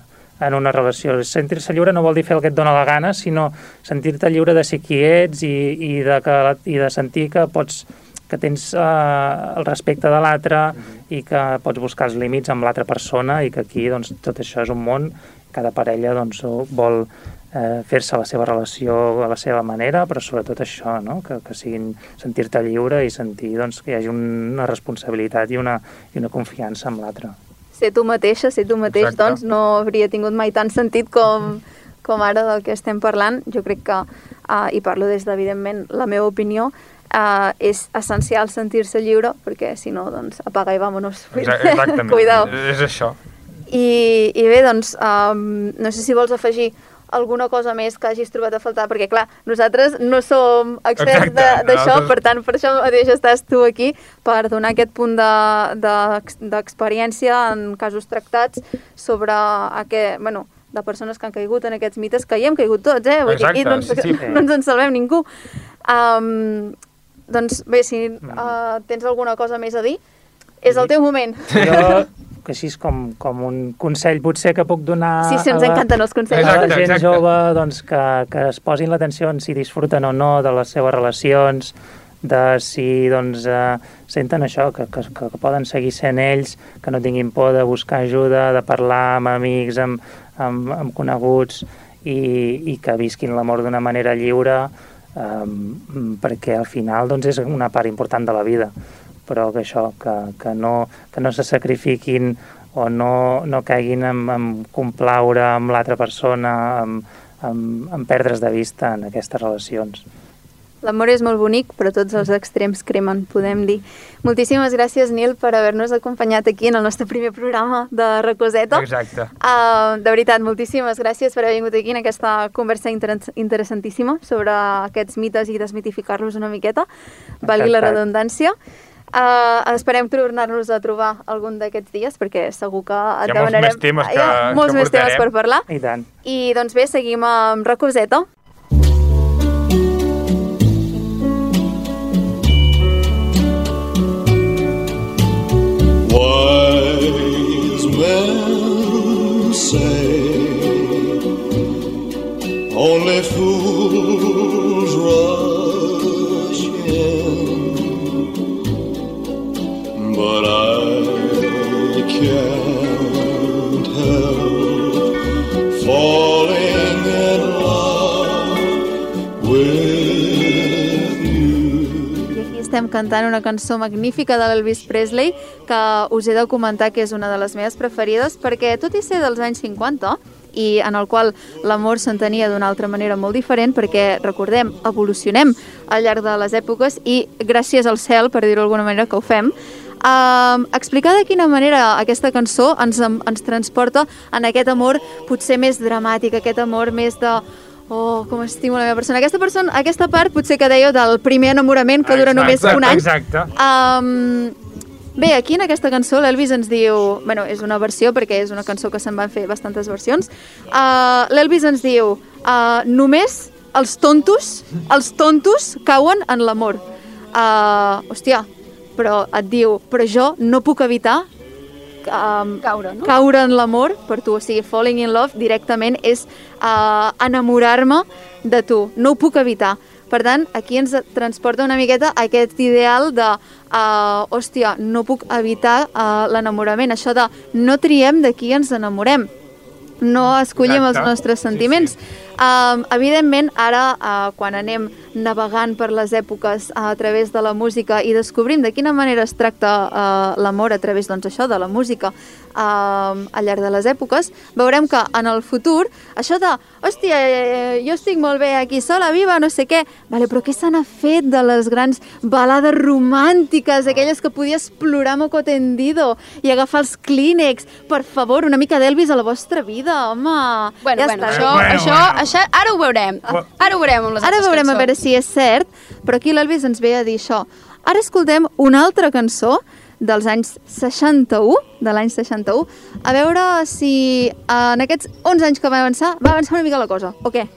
en una relació. Sentir-se lliure no vol dir fer el que et dóna la gana, sinó sentir-te lliure de ser qui ets i, i, de, que, i de sentir que pots que tens eh, el respecte de l'altre i que pots buscar els límits amb l'altra persona i que aquí doncs, tot això és un món, cada parella doncs, vol eh, fer-se la seva relació a la seva manera, però sobretot això, no? que, que siguin sentir-te lliure i sentir doncs, que hi hagi una responsabilitat i una, i una confiança amb l'altre. ser tu mateixa, ser tu mateix, Exacte. doncs no hauria tingut mai tant sentit com, com ara del que estem parlant. Jo crec que, uh, i parlo des d'evidentment la meva opinió, uh, és essencial sentir-se lliure, perquè si no, doncs apaga i vámonos. Exa- Exactament. Cuidao. És això. I, I bé, doncs, um, no sé si vols afegir alguna cosa més que hagis trobat a faltar, perquè clar, nosaltres no som experts Exacte, d'això, nosaltres- per tant, per això mateix estàs tu aquí, per donar aquest punt de- de- d'experiència de, en casos tractats sobre aquest, bueno, de persones que han caigut en aquests mites, que hi hem caigut tots, eh? Vull dir, aquí no, ens, Exacte, sí, sí. no ens en salvem ningú. Um, doncs bé, si uh, tens alguna cosa més a dir, És el teu moment. Jo, que així és com, com un consell potser que puc donar Sí, sí, ens a la- encanten els consells. a la Exacte, gent exacte. jove doncs, que, que es posin l'atenció en si disfruten o no de les seves relacions, de si doncs, eh, senten això, que, que, que poden seguir sent ells, que no tinguin por de buscar ajuda, de parlar amb amics, amb, amb, amb coneguts i, i que visquin l'amor d'una manera lliure um, perquè al final doncs, és una part important de la vida però que això, que, que, no, que no se sacrifiquin o no, no caiguin en, en complaure amb l'altra persona, en, en, en perdre's de vista en aquestes relacions. L'amor és molt bonic, però tots els extrems cremen, podem dir. Moltíssimes gràcies, Nil, per haver-nos acompanyat aquí en el nostre primer programa de Recoseta. Exacte. Uh, de veritat, moltíssimes gràcies per haver vingut aquí en aquesta conversa inter interessantíssima sobre aquests mites i desmitificar-los una miqueta, valgui la redundància. Uh, esperem tornar-nos a trobar algun d'aquests dies, perquè segur que et Hi ha molts demanarem... més temes que- Hi ha molts que més temes per parlar. I tant. I doncs bé, seguim amb Recoseta. Wise men say only fools rush but I can't help falling in love with you. Aquí estem cantant una cançó magnífica de l'Elvis Presley que us he de comentar que és una de les meves preferides perquè tot i ser dels anys 50 i en el qual l'amor s'entenia d'una altra manera molt diferent perquè, recordem, evolucionem al llarg de les èpoques i gràcies al cel, per dir-ho d'alguna manera, que ho fem, Um, explicar de quina manera aquesta cançó ens, ens transporta en aquest amor potser més dramàtic, aquest amor més de oh, com estimo la meva persona. Aquesta, persona, aquesta part potser que dèieu del primer enamorament que dura només un any. Exacte. Um, bé, aquí en aquesta cançó l'Elvis ens diu... bueno, és una versió perquè és una cançó que se'n van fer bastantes versions. Uh, L'Elvis ens diu uh, només els tontos, els tontos cauen en l'amor. Uh, hòstia, però et diu, però jo no puc evitar um, Caure, no? caure en l'amor per tu, o sigui, falling in love directament és uh, enamorar-me de tu, no ho puc evitar. Per tant, aquí ens transporta una miqueta aquest ideal de, uh, hòstia, no puc evitar uh, l'enamorament, això de no triem de qui ens enamorem, no escollim Exacte. els nostres Sí, sentiments. Um, evidentment, ara, uh, quan anem navegant per les èpoques uh, a través de la música i descobrim de quina manera es tracta uh, l'amor a través doncs, això de la música uh, al llarg de les èpoques, veurem que en el futur això de, hòstia, eh, jo estic molt bé aquí sola, viva, no sé què, vale, però què se n'ha fet de les grans balades romàntiques, aquelles que podies plorar moco tendido i agafar els clínex? Per favor, una mica d'Elvis a la vostra vida, home! Bueno, ja bueno, està. això, Bueno, això, bueno. això, ara ho veurem. Ara ho veurem amb les Ara veurem a veure cançons. si és cert, però aquí l'Elvis ens ve a dir això. Ara escoltem una altra cançó dels anys 61, de l'any 61, a veure si en aquests 11 anys que va avançar, va avançar una mica la cosa, o què?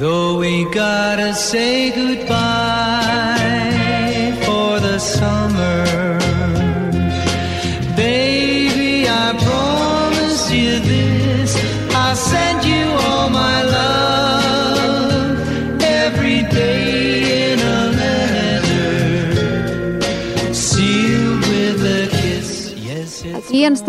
Though we gotta say goodbye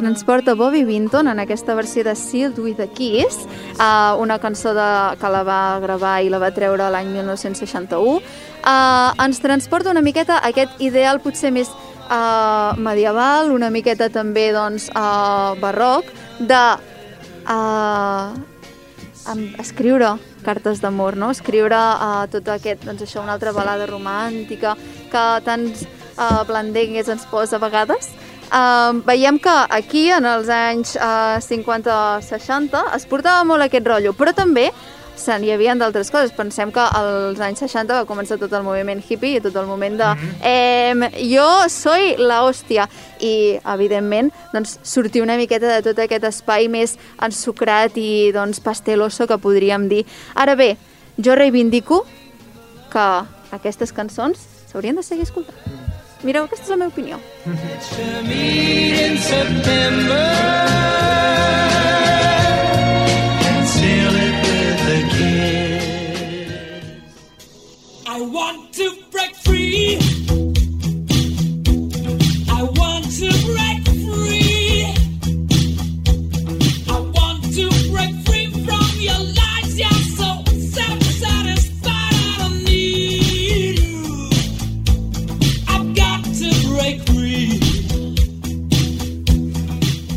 transporta Bobby Vinton en aquesta versió de Sealed with a Kiss, uh, una cançó de, que la va gravar i la va treure l'any 1961. Uh, ens transporta una miqueta aquest ideal potser més uh, medieval, una miqueta també doncs, uh, barroc, de uh, escriure cartes d'amor, no? escriure uh, tot aquest, doncs això, una altra balada romàntica que tants uh, blandengues ens posa a vegades. Uh, veiem que aquí, en els anys uh, 50-60, es portava molt aquest rotllo, però també se n'hi havia d'altres coses. Pensem que als anys 60 va començar tot el moviment hippie i tot el moment de eh, jo soy la hòstia i evidentment doncs, sortir una miqueta de tot aquest espai més ensucrat i doncs, pasteloso que podríem dir. Ara bé, jo reivindico que aquestes cançons s'haurien de seguir escoltant. Mireu, aquesta és la meva opinió. meet in September and seal it with a kiss. I want to break free.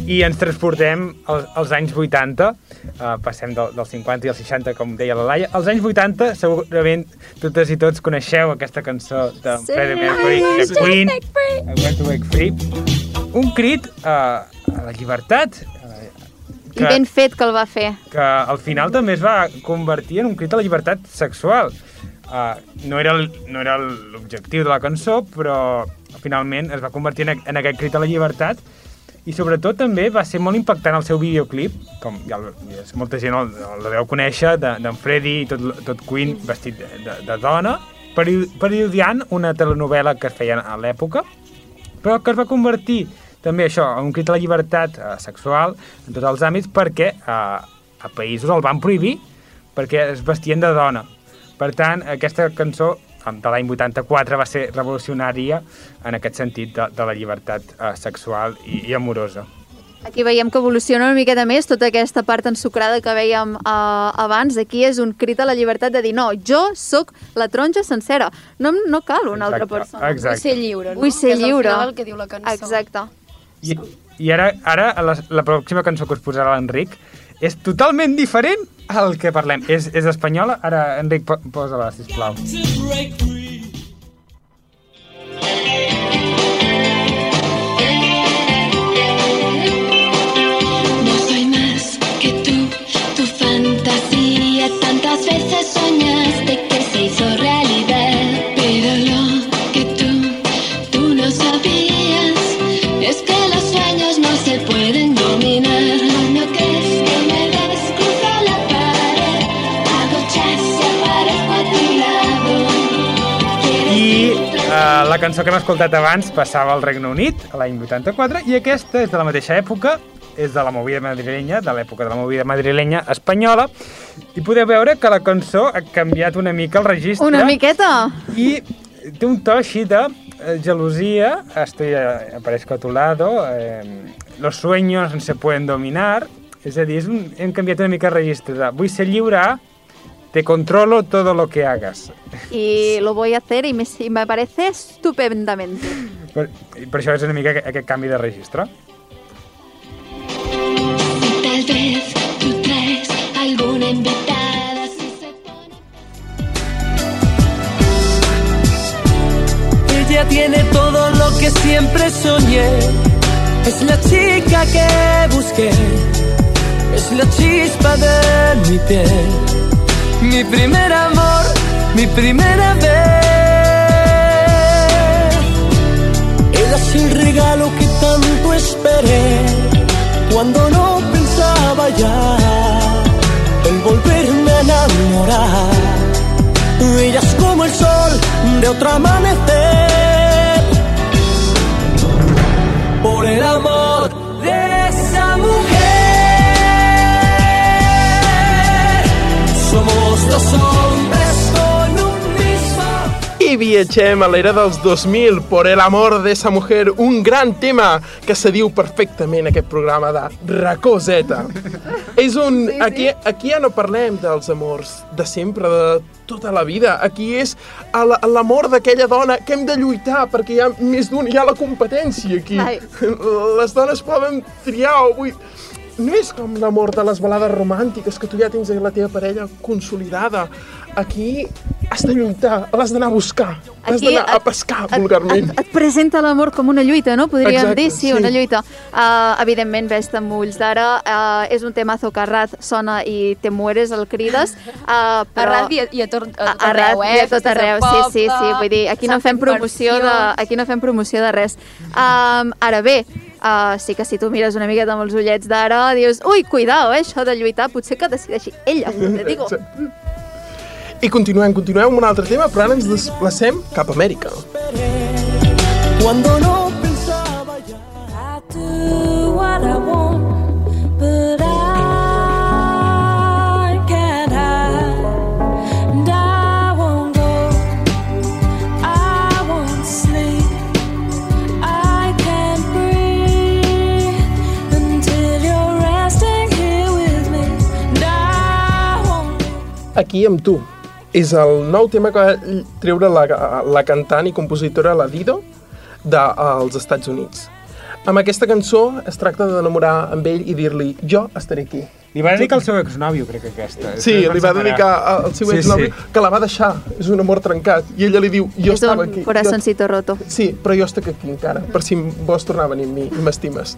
I ens transportem als, als anys 80, uh, passem del, dels 50 i els 60, com deia la Laia. Als anys 80, segurament totes i tots coneixeu aquesta cançó de Sí. Freddie Mercury, The Queen. I Want to Break Free. Un crit uh, a la llibertat, uh, I ben fet que el va fer. que al final també es va convertir en un crit a la llibertat sexual. Uh, no era el- no era l'objectiu de la cançó, però finalment es va convertir en, en aquest crit a la llibertat i sobretot també va ser molt impactant el seu videoclip, com ja molta gent el, el deu conèixer, de- d'en Freddy i tot, tot Queen vestit de, de, de dona, peri- parodiant una telenovela que es feia a l'època, però que es va convertir també això, en un crit a la llibertat eh, sexual en tots els àmbits perquè eh, a països el van prohibir perquè es vestien de dona. Per tant, aquesta cançó de l'any 84 va ser revolucionària en aquest sentit de, de la llibertat eh, sexual i, i amorosa. Aquí veiem que evoluciona una miqueta més tota aquesta part ensucrada que veiem uh, abans. Aquí és un crit a la llibertat de dir no, jo sóc la taronja sencera. No, no cal una altra Exacte, persona. exacte. Vull ser lliure, no? Vull ser és lliure. final el que diu la cançó. Exacte. I, i ara, ara la, la pròxima cançó que us posarà l'Enric és totalment diferent al que parlem. És, és espanyola. Ara, Enric, po- posa-la, sisplau. La cançó que hem escoltat abans passava al Regne Unit, a l'any 84, i aquesta és de la mateixa època, és de la movida madrilenya, de l'època de la movida madrilenya espanyola, i podeu veure que la cançó ha canviat una mica el registre. Una miqueta. I té un to així de eh, gelosia, estoy, eh, aparezco a tu lado, eh, los sueños no se pueden dominar, és a dir, és un, hem canviat una mica el registre de vull ser lliure te controlo todo lo que hagas. Y lo voy a hacer y me, y me parece estupendamente. Per, i per això és una mica aquest, aquest canvi de registre. Tal vez tú traes alguna invitada. Si se pone Ella tiene todo lo que siempre soñé. Es la chica que busqué. Es la chispa de mi piel. Mi primer amor, mi primera vez. Ella es el regalo que tanto esperé. Cuando no pensaba ya en volverme a enamorar. Ella es como el sol de otro amanecer. Por el amor de esa mujer. Dos hombres con un mismo. I viatgem a l'era dels 2000, por el amor de esa mujer, un gran tema que se diu perfectament aquest programa de Racó Z. És un... Aquí, aquí ja no parlem dels amors de sempre, de tota la vida. Aquí és l'amor d'aquella dona que hem de lluitar perquè hi ha més d'un, hi ha la competència aquí. Ai. Les dones poden triar o vull... No és com l'amor de les balades romàntiques que tu ja tens la teva parella consolidada. Aquí has de lluitar, l'has d'anar a buscar, l'has d'anar a pescar, et- vulgarment. Et, et presenta l'amor com una lluita, no? Podríem Exacte, dir, sí, sí. una lluita. Uh, evidentment, ves-te amb ulls d'ara, uh, és un temazo que a Rat sona i te mueres, el crides, uh, però... A Rat i a, i a tot, a tot a, a arreu, Rat eh? i a tot Festes de arreu, sí, sí, sí, vull dir, aquí no fem promoció de, aquí no fem promoció de res. Um, ara bé, uh, sí que si tu mires una miqueta amb els ullets d'ara, dius, ui, cuidao, eh, això de lluitar, potser que decideixi ella, te digo. I continuem, continuem amb un altre tema, però ara ens desplacem cap a Amèrica. Cuando no Aquí amb tu. És el nou tema que va treure la, la cantant i compositora la Dido dels Estats Units. Amb aquesta cançó es tracta d'enamorar amb ell i dir-li jo estaré aquí. Li va dedicar al seu exnòvio, crec que aquesta. Sí, li va dedicar al seu Sí, exnovi, sí. que la va deixar, és un amor trencat, i ella li diu, jo és estava un aquí. corazoncito roto. Jo... Sí, però jo estic aquí encara, per si vols tornar a venir amb mi i m'estimes.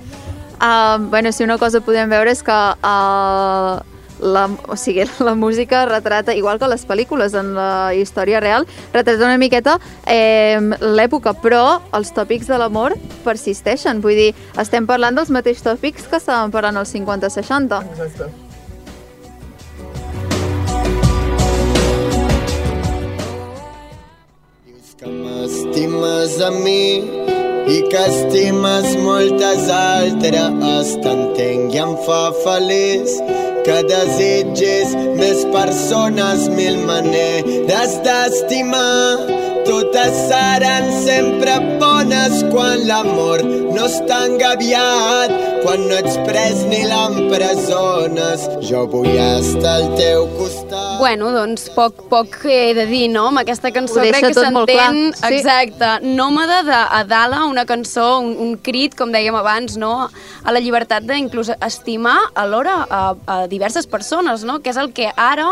Uh, bueno, si una cosa podem veure és que uh, la, o sigui, la música retrata, igual que les pel·lícules en la història real, retrata una miqueta eh, l'època, però els tòpics de l'amor persisteixen. Vull dir, estem parlant dels mateixos tòpics que estàvem parlant als 50-60. Exacte. que m'estimes a mi i que estimes moltes altres t'entenc i em fa feliç que desitgis més persones, mil maneres d'estimar. Totes seran sempre bones quan l'amor no està engaviat, quan no ets pres ni l'empresones. Jo vull estar al teu costat. Bueno, doncs poc, poc he de dir, no? Amb aquesta cançó Ho deixa crec que tot molt clar, s'entén sí. exacte. Nòmada de Adala, una cançó, un, un crit, com dèiem abans, no? a la llibertat d'inclús estimar alhora a, a diverses persones, no? que és el que ara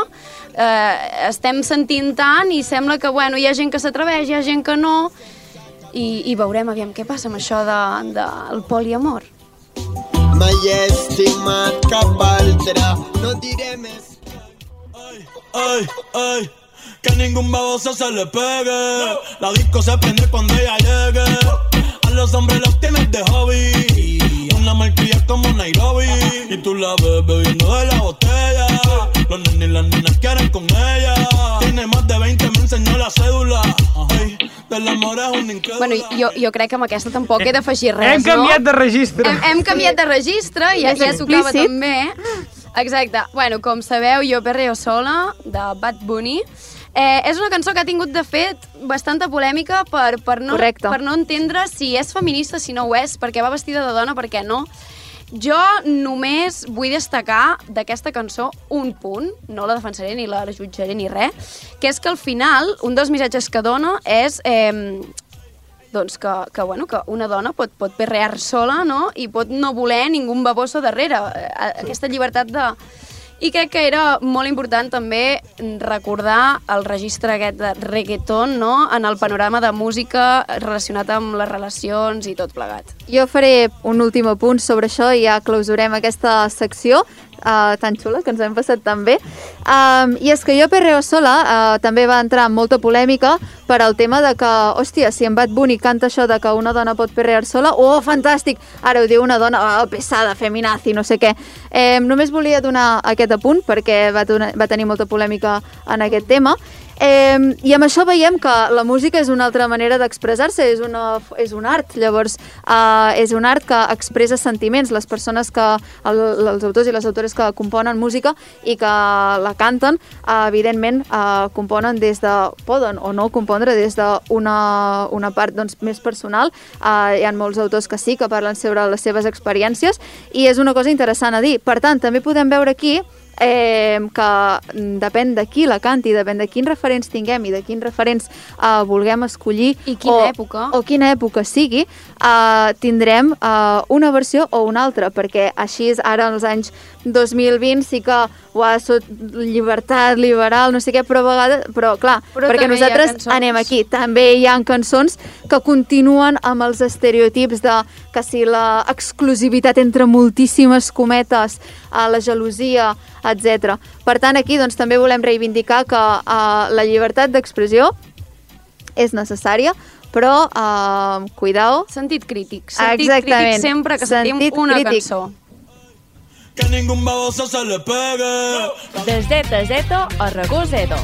eh, estem sentint tant i sembla que bueno, hi ha gent que s'atreveix, hi ha gent que no, i, i veurem aviam què passa amb això del de, del poliamor. Mai he estimat cap altre, no diré més. Ay, ay, que ningún baboso se le pegue. La disco se prende cuando ella llegue. A los hombres los tienes de hobby. Una marquilla como Nairobi. Y tú la ves bebiendo de la botella. Los nenes y las nenas quieren con ella. Tiene más de 20, me enseñó la cédula. Ay, del amor es un incrédulo. Bueno, jo, jo crec que amb aquesta tampoc he d'afegir res, Hem canviat no? de registre. Hem, hem canviat de registre, ja, És ja tocava explícit. també. Exacte. Bueno, com sabeu, jo perreo sola, de Bad Bunny. Eh, és una cançó que ha tingut, de fet, bastanta polèmica per, per, no, Correcte. per no entendre si és feminista, si no ho és, perquè va vestida de dona, per què no. Jo només vull destacar d'aquesta cançó un punt, no la defensaré ni la jutjaré ni res, que és que al final un dels missatges que dona és eh, doncs que, que, bueno, que una dona pot, pot perrear sola no? i pot no voler ningú baboso darrere. Eh, Aquesta llibertat de... I crec que era molt important també recordar el registre aquest de reggaeton no? en el panorama de música relacionat amb les relacions i tot plegat. Jo faré un últim apunt sobre això i ja clausurem aquesta secció uh, tan xula que ens hem passat tan bé. Um, I és que jo Perreo Sola uh, també va entrar en molta polèmica per al tema de que, hòstia, si en Bad Bunny canta això de que una dona pot perrear sola, oh, fantàstic! Ara ho diu una dona, oh, pesada, feminazi, no sé què. Eh, només volia donar aquest apunt perquè va, donar, va tenir molta polèmica en aquest tema. Eh, I amb això veiem que la música és una altra manera d'expressar-se, és, una, és un art, llavors eh, és un art que expressa sentiments. Les persones que, el, els autors i les autores que componen música i que la canten, eh, evidentment eh, componen des de, poden o no compondre des d'una una part doncs, més personal. Eh, hi ha molts autors que sí, que parlen sobre les seves experiències i és una cosa interessant a dir. Per tant, també podem veure aquí eh, que depèn de qui la canti, depèn de quins referents tinguem i de quins referents eh, vulguem escollir I quina o, època. o quina època sigui, eh, tindrem eh, una versió o una altra, perquè així és ara als anys 2020 sí que uah, sot llibertat, liberal, no sé què, però a vegades, però clar, Però perquè nosaltres anem aquí, també hi ha cançons que continuen amb els estereotips de que si la exclusivitat entre moltíssimes cometes, a la gelosia, etc. Per tant, aquí doncs, també volem reivindicar que uh, la llibertat d'expressió és necessària, però uh, cuidao. Sentit crític. Sentit Exactament. crític sempre que sentim Sentit una crític. cançó. Que ningún baboso se le pegue. Desde Zeto a Ragosedo.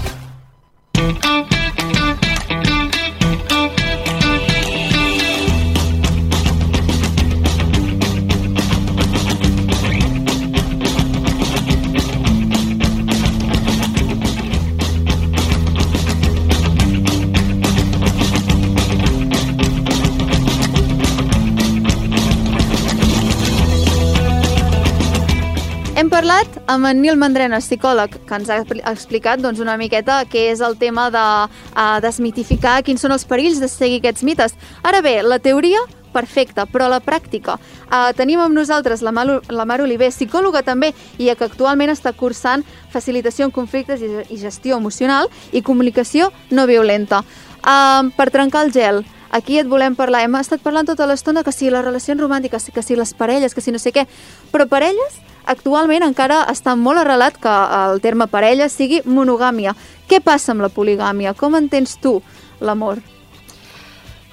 Parlat amb en Nil Mandrena, psicòleg, que ens ha expli- explicat doncs, una miqueta què és el tema de uh, desmitificar quins són els perills de seguir aquests mites. Ara bé, la teoria, perfecta, però la pràctica. Uh, tenim amb nosaltres la, Malu, la Mar Oliver, psicòloga també, i que actualment està cursant facilitació en conflictes i, i gestió emocional i comunicació no violenta. Uh, per trencar el gel, aquí et volem parlar. Hem estat parlant tota l'estona que si les relacions romàntiques, que si les parelles, que si no sé què, però parelles actualment encara està molt arrelat que el terme parella sigui monogàmia. Què passa amb la poligàmia? Com entens tu l'amor?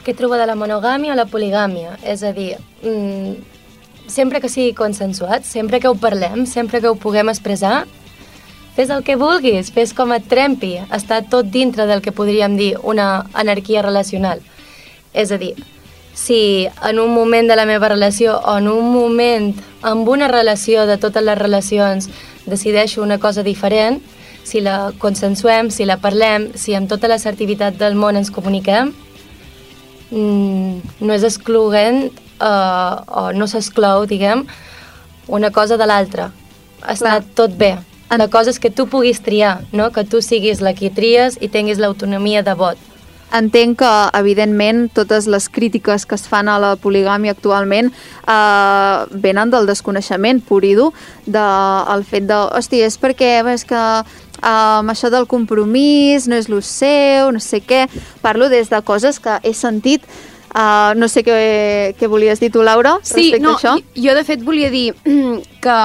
Què troba de la monogàmia o la poligàmia? És a dir, mm, sempre que sigui consensuat, sempre que ho parlem, sempre que ho puguem expressar, fes el que vulguis, fes com et trempi, està tot dintre del que podríem dir una anarquia relacional. És a dir, si en un moment de la meva relació o en un moment amb una relació de totes les relacions decideixo una cosa diferent, si la consensuem, si la parlem, si amb tota l'assertivitat del món ens comuniquem, mm, no és excloent uh, o no s'exclou, diguem, una cosa de l'altra. Està Clar. tot bé. La cosa és que tu puguis triar, no? que tu siguis la qui tries i tinguis l'autonomia de vot. Entenc que, evidentment, totes les crítiques que es fan a la poligàmia actualment eh, venen del desconeixement pur i dur, del fet de, hòstia, és perquè és que eh, amb això del compromís no és lo seu, no sé què. Parlo des de coses que he sentit Uh, no sé què, què volies dir tu, Laura, Sí, respecte no, a això. jo de fet volia dir que,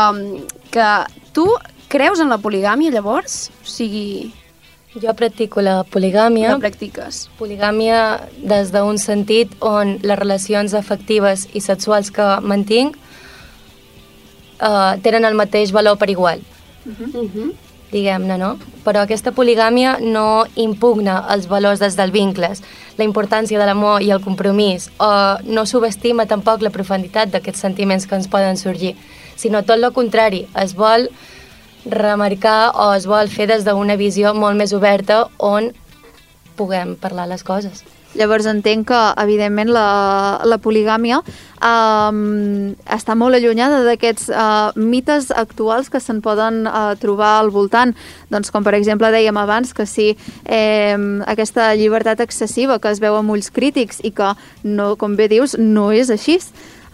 que tu creus en la poligàmia llavors? O sigui... Jo practico la poligàmia. La practiques. Poligàmia des d'un sentit on les relacions afectives i sexuals que mantinc uh, tenen el mateix valor per igual, diguem-ne, no? Però aquesta poligàmia no impugna els valors des del vincles, la importància de l'amor i el compromís, o no subestima tampoc la profunditat d'aquests sentiments que ens poden sorgir, sinó tot el contrari, es vol remarcar o es vol fer des d'una visió molt més oberta on puguem parlar les coses. Llavors entenc que, evidentment, la, la poligàmia um, està molt allunyada d'aquests uh, mites actuals que se'n poden uh, trobar al voltant. Doncs com, per exemple, dèiem abans que si eh, aquesta llibertat excessiva que es veu amb ulls crítics i que, no, com bé dius, no és així.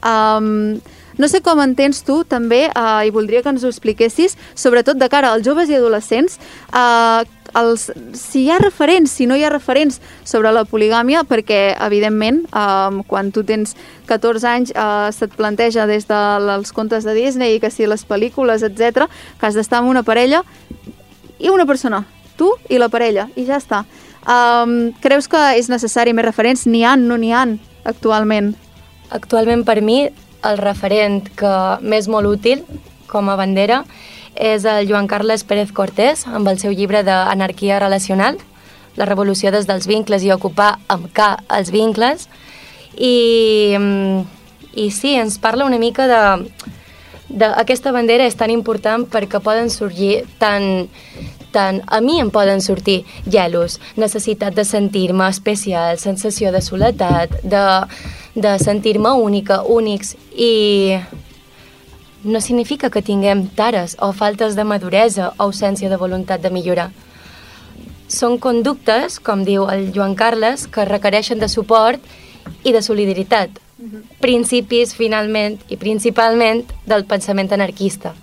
Um, no sé com entens tu també, uh, i voldria que ens ho expliquessis, sobretot de cara als joves i adolescents, uh, els, si hi ha referents, si no hi ha referents sobre la poligàmia, perquè, evidentment, um, quan tu tens 14 anys uh, se't planteja des dels contes de Disney i que si les pel·lícules, etc que has d'estar amb una parella i una persona, tu i la parella, i ja està. Um, creus que és necessari més referents? N'hi han, no n'hi han, actualment? Actualment, per mi, el referent que m'és molt útil com a bandera és el Joan Carles Pérez Cortés amb el seu llibre d'Anarquia Relacional, la revolució des dels vincles i ocupar amb K els vincles. I, mm, i sí, ens parla una mica de, de... Aquesta bandera és tan important perquè poden sorgir tant tant a mi em poden sortir gelos, necessitat de sentir-me especial, sensació de soledat, de, de sentir-me única, únics, i no significa que tinguem tares o faltes de maduresa o ausència de voluntat de millorar. Són conductes, com diu el Joan Carles, que requereixen de suport i de solidaritat, principis, finalment, i principalment del pensament anarquista.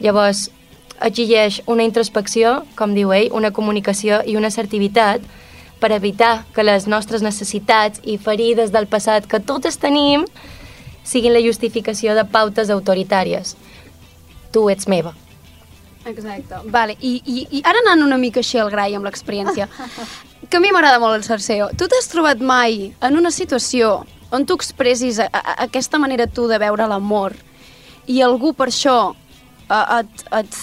Llavors, exigeix una introspecció, com diu ell, una comunicació i una assertivitat per evitar que les nostres necessitats i ferides del passat que totes tenim siguin la justificació de pautes autoritàries. Tu ets meva. Exacte. Vale. I, i, I ara anant una mica així al grai amb l'experiència, que a mi m'agrada molt el Cerseo. Tu t'has trobat mai en una situació on tu expressis a, a, aquesta manera tu de veure l'amor i algú per això a, et, et,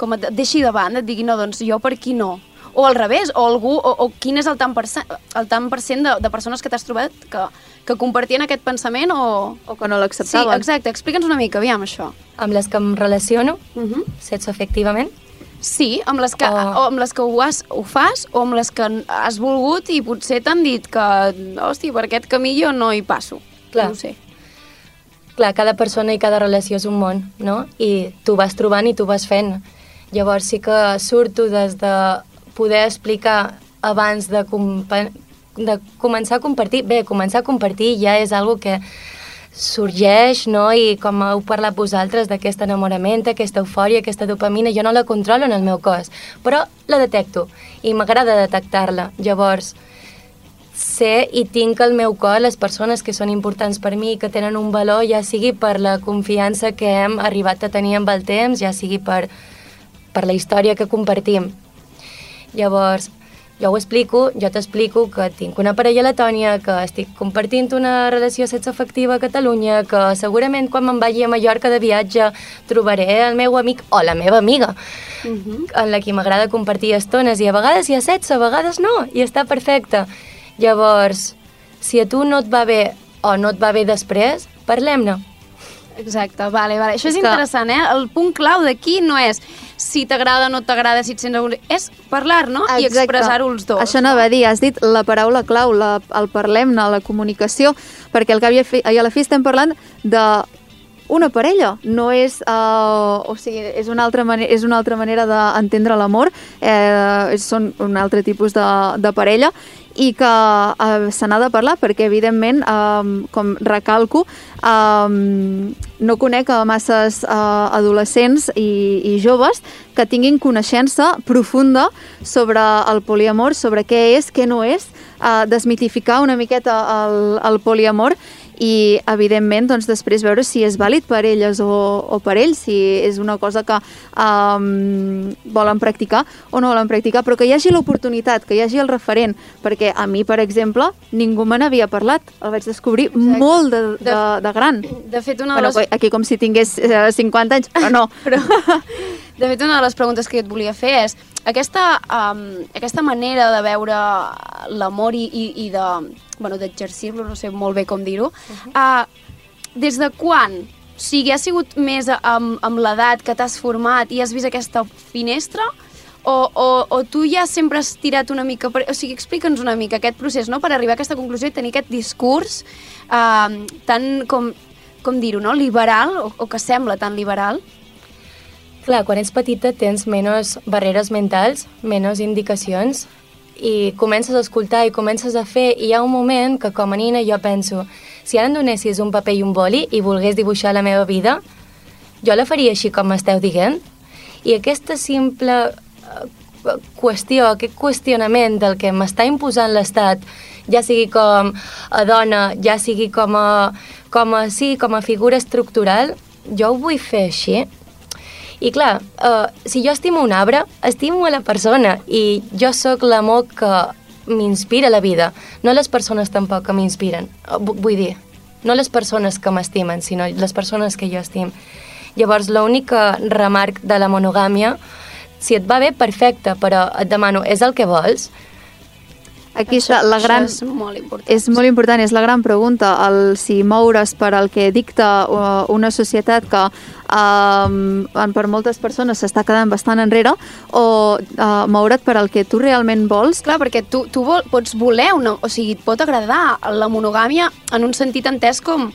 com et deixi de banda, et digui, no, doncs jo per aquí no. O al revés, o algú, o, o quin és el tant per cent, el tant per cent de, de persones que t'has trobat que, que compartien aquest pensament o... O que no l'acceptaven. Sí, exacte. Explica'ns una mica, aviam, això. Amb les que em relaciono, Uh -huh. sexoafectivament, Sí, amb les que, o... o amb les que ho, has, ho fas o amb les que has volgut i potser t'han dit que, hòstia, per aquest camí jo no hi passo. Clar. No ho sé. clar, cada persona i cada relació és un món, no? I tu vas trobant i tu vas fent. Llavors sí que surto des de poder explicar abans de, de començar a compartir. Bé, començar a compartir ja és algo que sorgeix, no? I com heu parlat vosaltres d'aquest enamorament, aquesta eufòria, aquesta dopamina, jo no la controlo en el meu cos, però la detecto i m'agrada detectar-la. Llavors, sé i tinc al meu cor les persones que són importants per mi, que tenen un valor, ja sigui per la confiança que hem arribat a tenir amb el temps, ja sigui per, per la història que compartim. Llavors, jo ho explico, jo t'explico que tinc una parella a Letònia, que estic compartint una relació sexoafectiva a Catalunya, que segurament quan me'n vagi a Mallorca de viatge trobaré el meu amic o la meva amiga, Uh -huh. en la que m'agrada compartir estones i a vegades hi ha sexe, a vegades no, i està perfecte. Llavors, si a tu no et va bé o no et va bé després, parlem-ne. Exacte, vale, vale. Això és, És que- interessant, eh? El punt clau d'aquí no és si t'agrada o no t'agrada, si et sents... algun- És parlar, no? I Exacte. expressar-ho els dos. Això anava a dir, has dit la paraula clau, la, el parlem-ne, la comunicació, perquè al cap i a, fi, i a la fi estem parlant de una parella, no és, uh, o sigui, és una altra, mane és una altra manera d'entendre l'amor, eh, són un altre tipus de, de parella, i que uh, se n'ha de parlar perquè evidentment, um, com recalco um, no conec a masses uh, adolescents i, i joves que tinguin coneixença profunda sobre el poliamor, sobre què és, què no és, uh, desmitificar una miqueta el, el poliamor i evidentment doncs, després veure si és vàlid per elles o, o per ells, si és una cosa que um, volen practicar o no volen practicar, però que hi hagi l'oportunitat, que hi hagi el referent, perquè a mi, per exemple, ningú me n'havia parlat, el vaig descobrir Exacte. molt de, de, de gran. De fet, una de Bueno, les... aquí com si tingués eh, 50 anys, però no. Però, de fet, una de les preguntes que et volia fer és aquesta, um, aquesta manera de veure l'amor i, i, i de, bueno, d'exercir-lo, no sé molt bé com dir-ho, uh -huh. uh, des de quan? O sigui, ha sigut més amb, amb l'edat que t'has format i has vist aquesta finestra? O, o, o tu ja sempre has tirat una mica... Per... O sigui, explica'ns una mica aquest procés, no?, per arribar a aquesta conclusió i tenir aquest discurs uh, tan, com, com dir-ho, no?, liberal, o, o que sembla tan liberal. Clar, quan ets petita tens menys barreres mentals, menys indicacions, i comences a escoltar i comences a fer, i hi ha un moment que com a nina jo penso, si ara em donessis un paper i un boli i volgués dibuixar la meva vida, jo la faria així com m'esteu dient. I aquesta simple eh, qüestió, aquest qüestionament del que m'està imposant l'Estat, ja sigui com a dona, ja sigui com a, com a, sí, com a figura estructural, jo ho vull fer així. I clar, uh, si jo estimo un arbre, estimo a la persona i jo sóc l'amor que m'inspira la vida, no les persones tampoc que m'inspiren. Vu- vull dir, no les persones que m'estimen, sinó les persones que jo estim. Llavors, l'única remarc de la monogàmia, si et va bé, perfecte, però et demano, és el que vols? Aquí està la gran... Això és molt important. És molt important, és la gran pregunta, el si moure's per al que dicta uh, una societat que um, per moltes persones s'està quedant bastant enrere o uh, moure't per al que tu realment vols. Clar, perquè tu, tu vol, pots voler una... O sigui, et pot agradar la monogàmia en un sentit entès com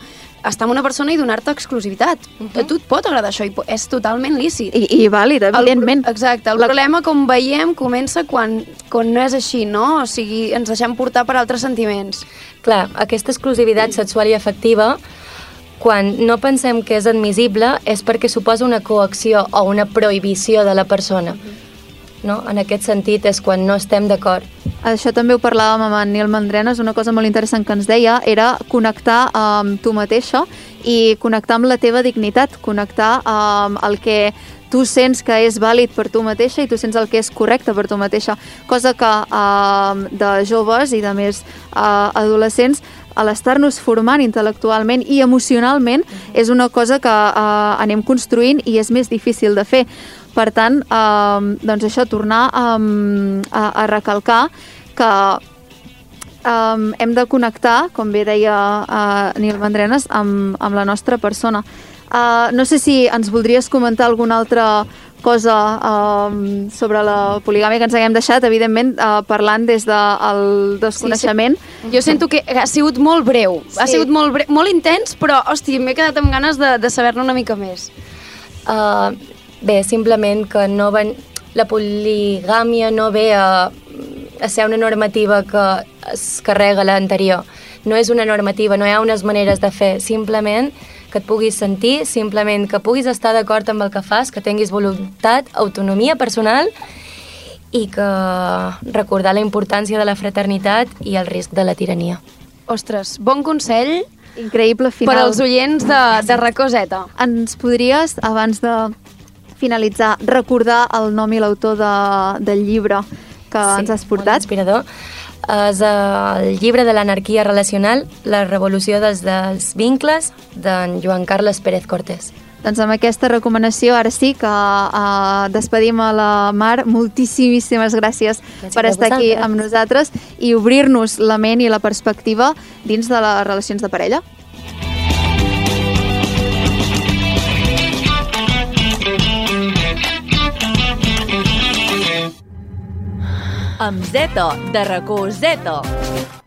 estar amb una persona i donar-te exclusivitat. Uh -huh. A tu et pot agradar això i és totalment lícit. I, i vàlid, evidentment. El, exacte. El la... problema, com veiem, comença quan, quan no és així, no? O sigui, ens deixem portar per altres sentiments. Clar, aquesta exclusivitat sexual i afectiva quan no pensem que és admissible és perquè suposa una coacció o una prohibició de la persona. No? En aquest sentit és quan no estem d'acord. Això també ho parlàvem amb en Nil Mandrenes, una cosa molt interessant que ens deia era connectar amb tu mateixa i connectar amb la teva dignitat, connectar amb el que tu sents que és vàlid per tu mateixa i tu sents el que és correcte per tu mateixa, cosa que eh, de joves i de més eh, adolescents a l'estar-nos formant intel·lectualment i emocionalment és una cosa que eh, anem construint i és més difícil de fer. Per tant, eh, doncs això, tornar a, a, a recalcar que um, hem de connectar, com bé deia uh, Nil Mandrenes, amb, amb la nostra persona. Uh, no sé si ens voldries comentar alguna altra cosa um, sobre la poligàmia que ens haguem deixat, evidentment, uh, parlant des del desconeixement. Sí, sí. Jo sento que ha sigut molt breu, sí. ha sigut molt, breu, molt intens, però, hosti, m'he quedat amb ganes de, de saber-ne una mica més. Uh, bé, simplement que no van... la poligàmia no ve a, a ser una normativa que es carrega l'anterior. No és una normativa, no hi ha unes maneres de fer, simplement que et puguis sentir, simplement que puguis estar d'acord amb el que fas, que tinguis voluntat, autonomia personal i que recordar la importància de la fraternitat i el risc de la tirania. Ostres, bon consell Increïble final. per als oients de, de Racoseta. Ens podries, abans de finalitzar, recordar el nom i l'autor de, del llibre que Sí, ens has portat? Molt inspirador. És el llibre de l'anarquia relacional, la revolució dels, dels vincles, d'en Joan Carles Pérez Cortés. Doncs amb aquesta recomanació, ara sí que uh, despedim a la Mar. Moltíssimes gràcies, Gràcies per estar aquí amb nosaltres i obrir-nos la ment i la perspectiva dins de les relacions de parella. Amb Zeto, de racó Zeto.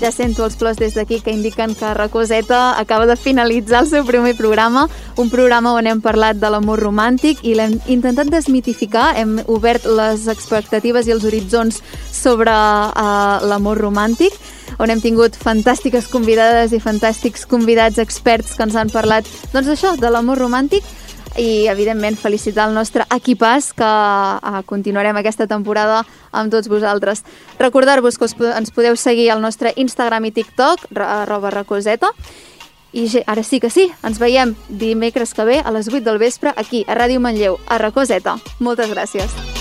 Ja sento els plors des d'aquí que indiquen que Racoseta acaba de finalitzar el seu primer programa, un programa on hem parlat de l'amor romàntic i l'hem intentat desmitificar, hem obert les expectatives i els horitzons sobre uh, l'amor romàntic, on hem tingut fantàstiques convidades i fantàstics convidats experts que ens han parlat doncs això, de l'amor romàntic i evidentment felicitar el nostre equipàs que uh, continuarem aquesta temporada amb tots vosaltres. Recordar-vos que ens podeu seguir al nostre Instagram i TikTok, arroba racoseta, i ara sí que sí, ens veiem dimecres que ve a les 8 del vespre aquí, a Ràdio Manlleu, a Racoseta. Moltes gràcies.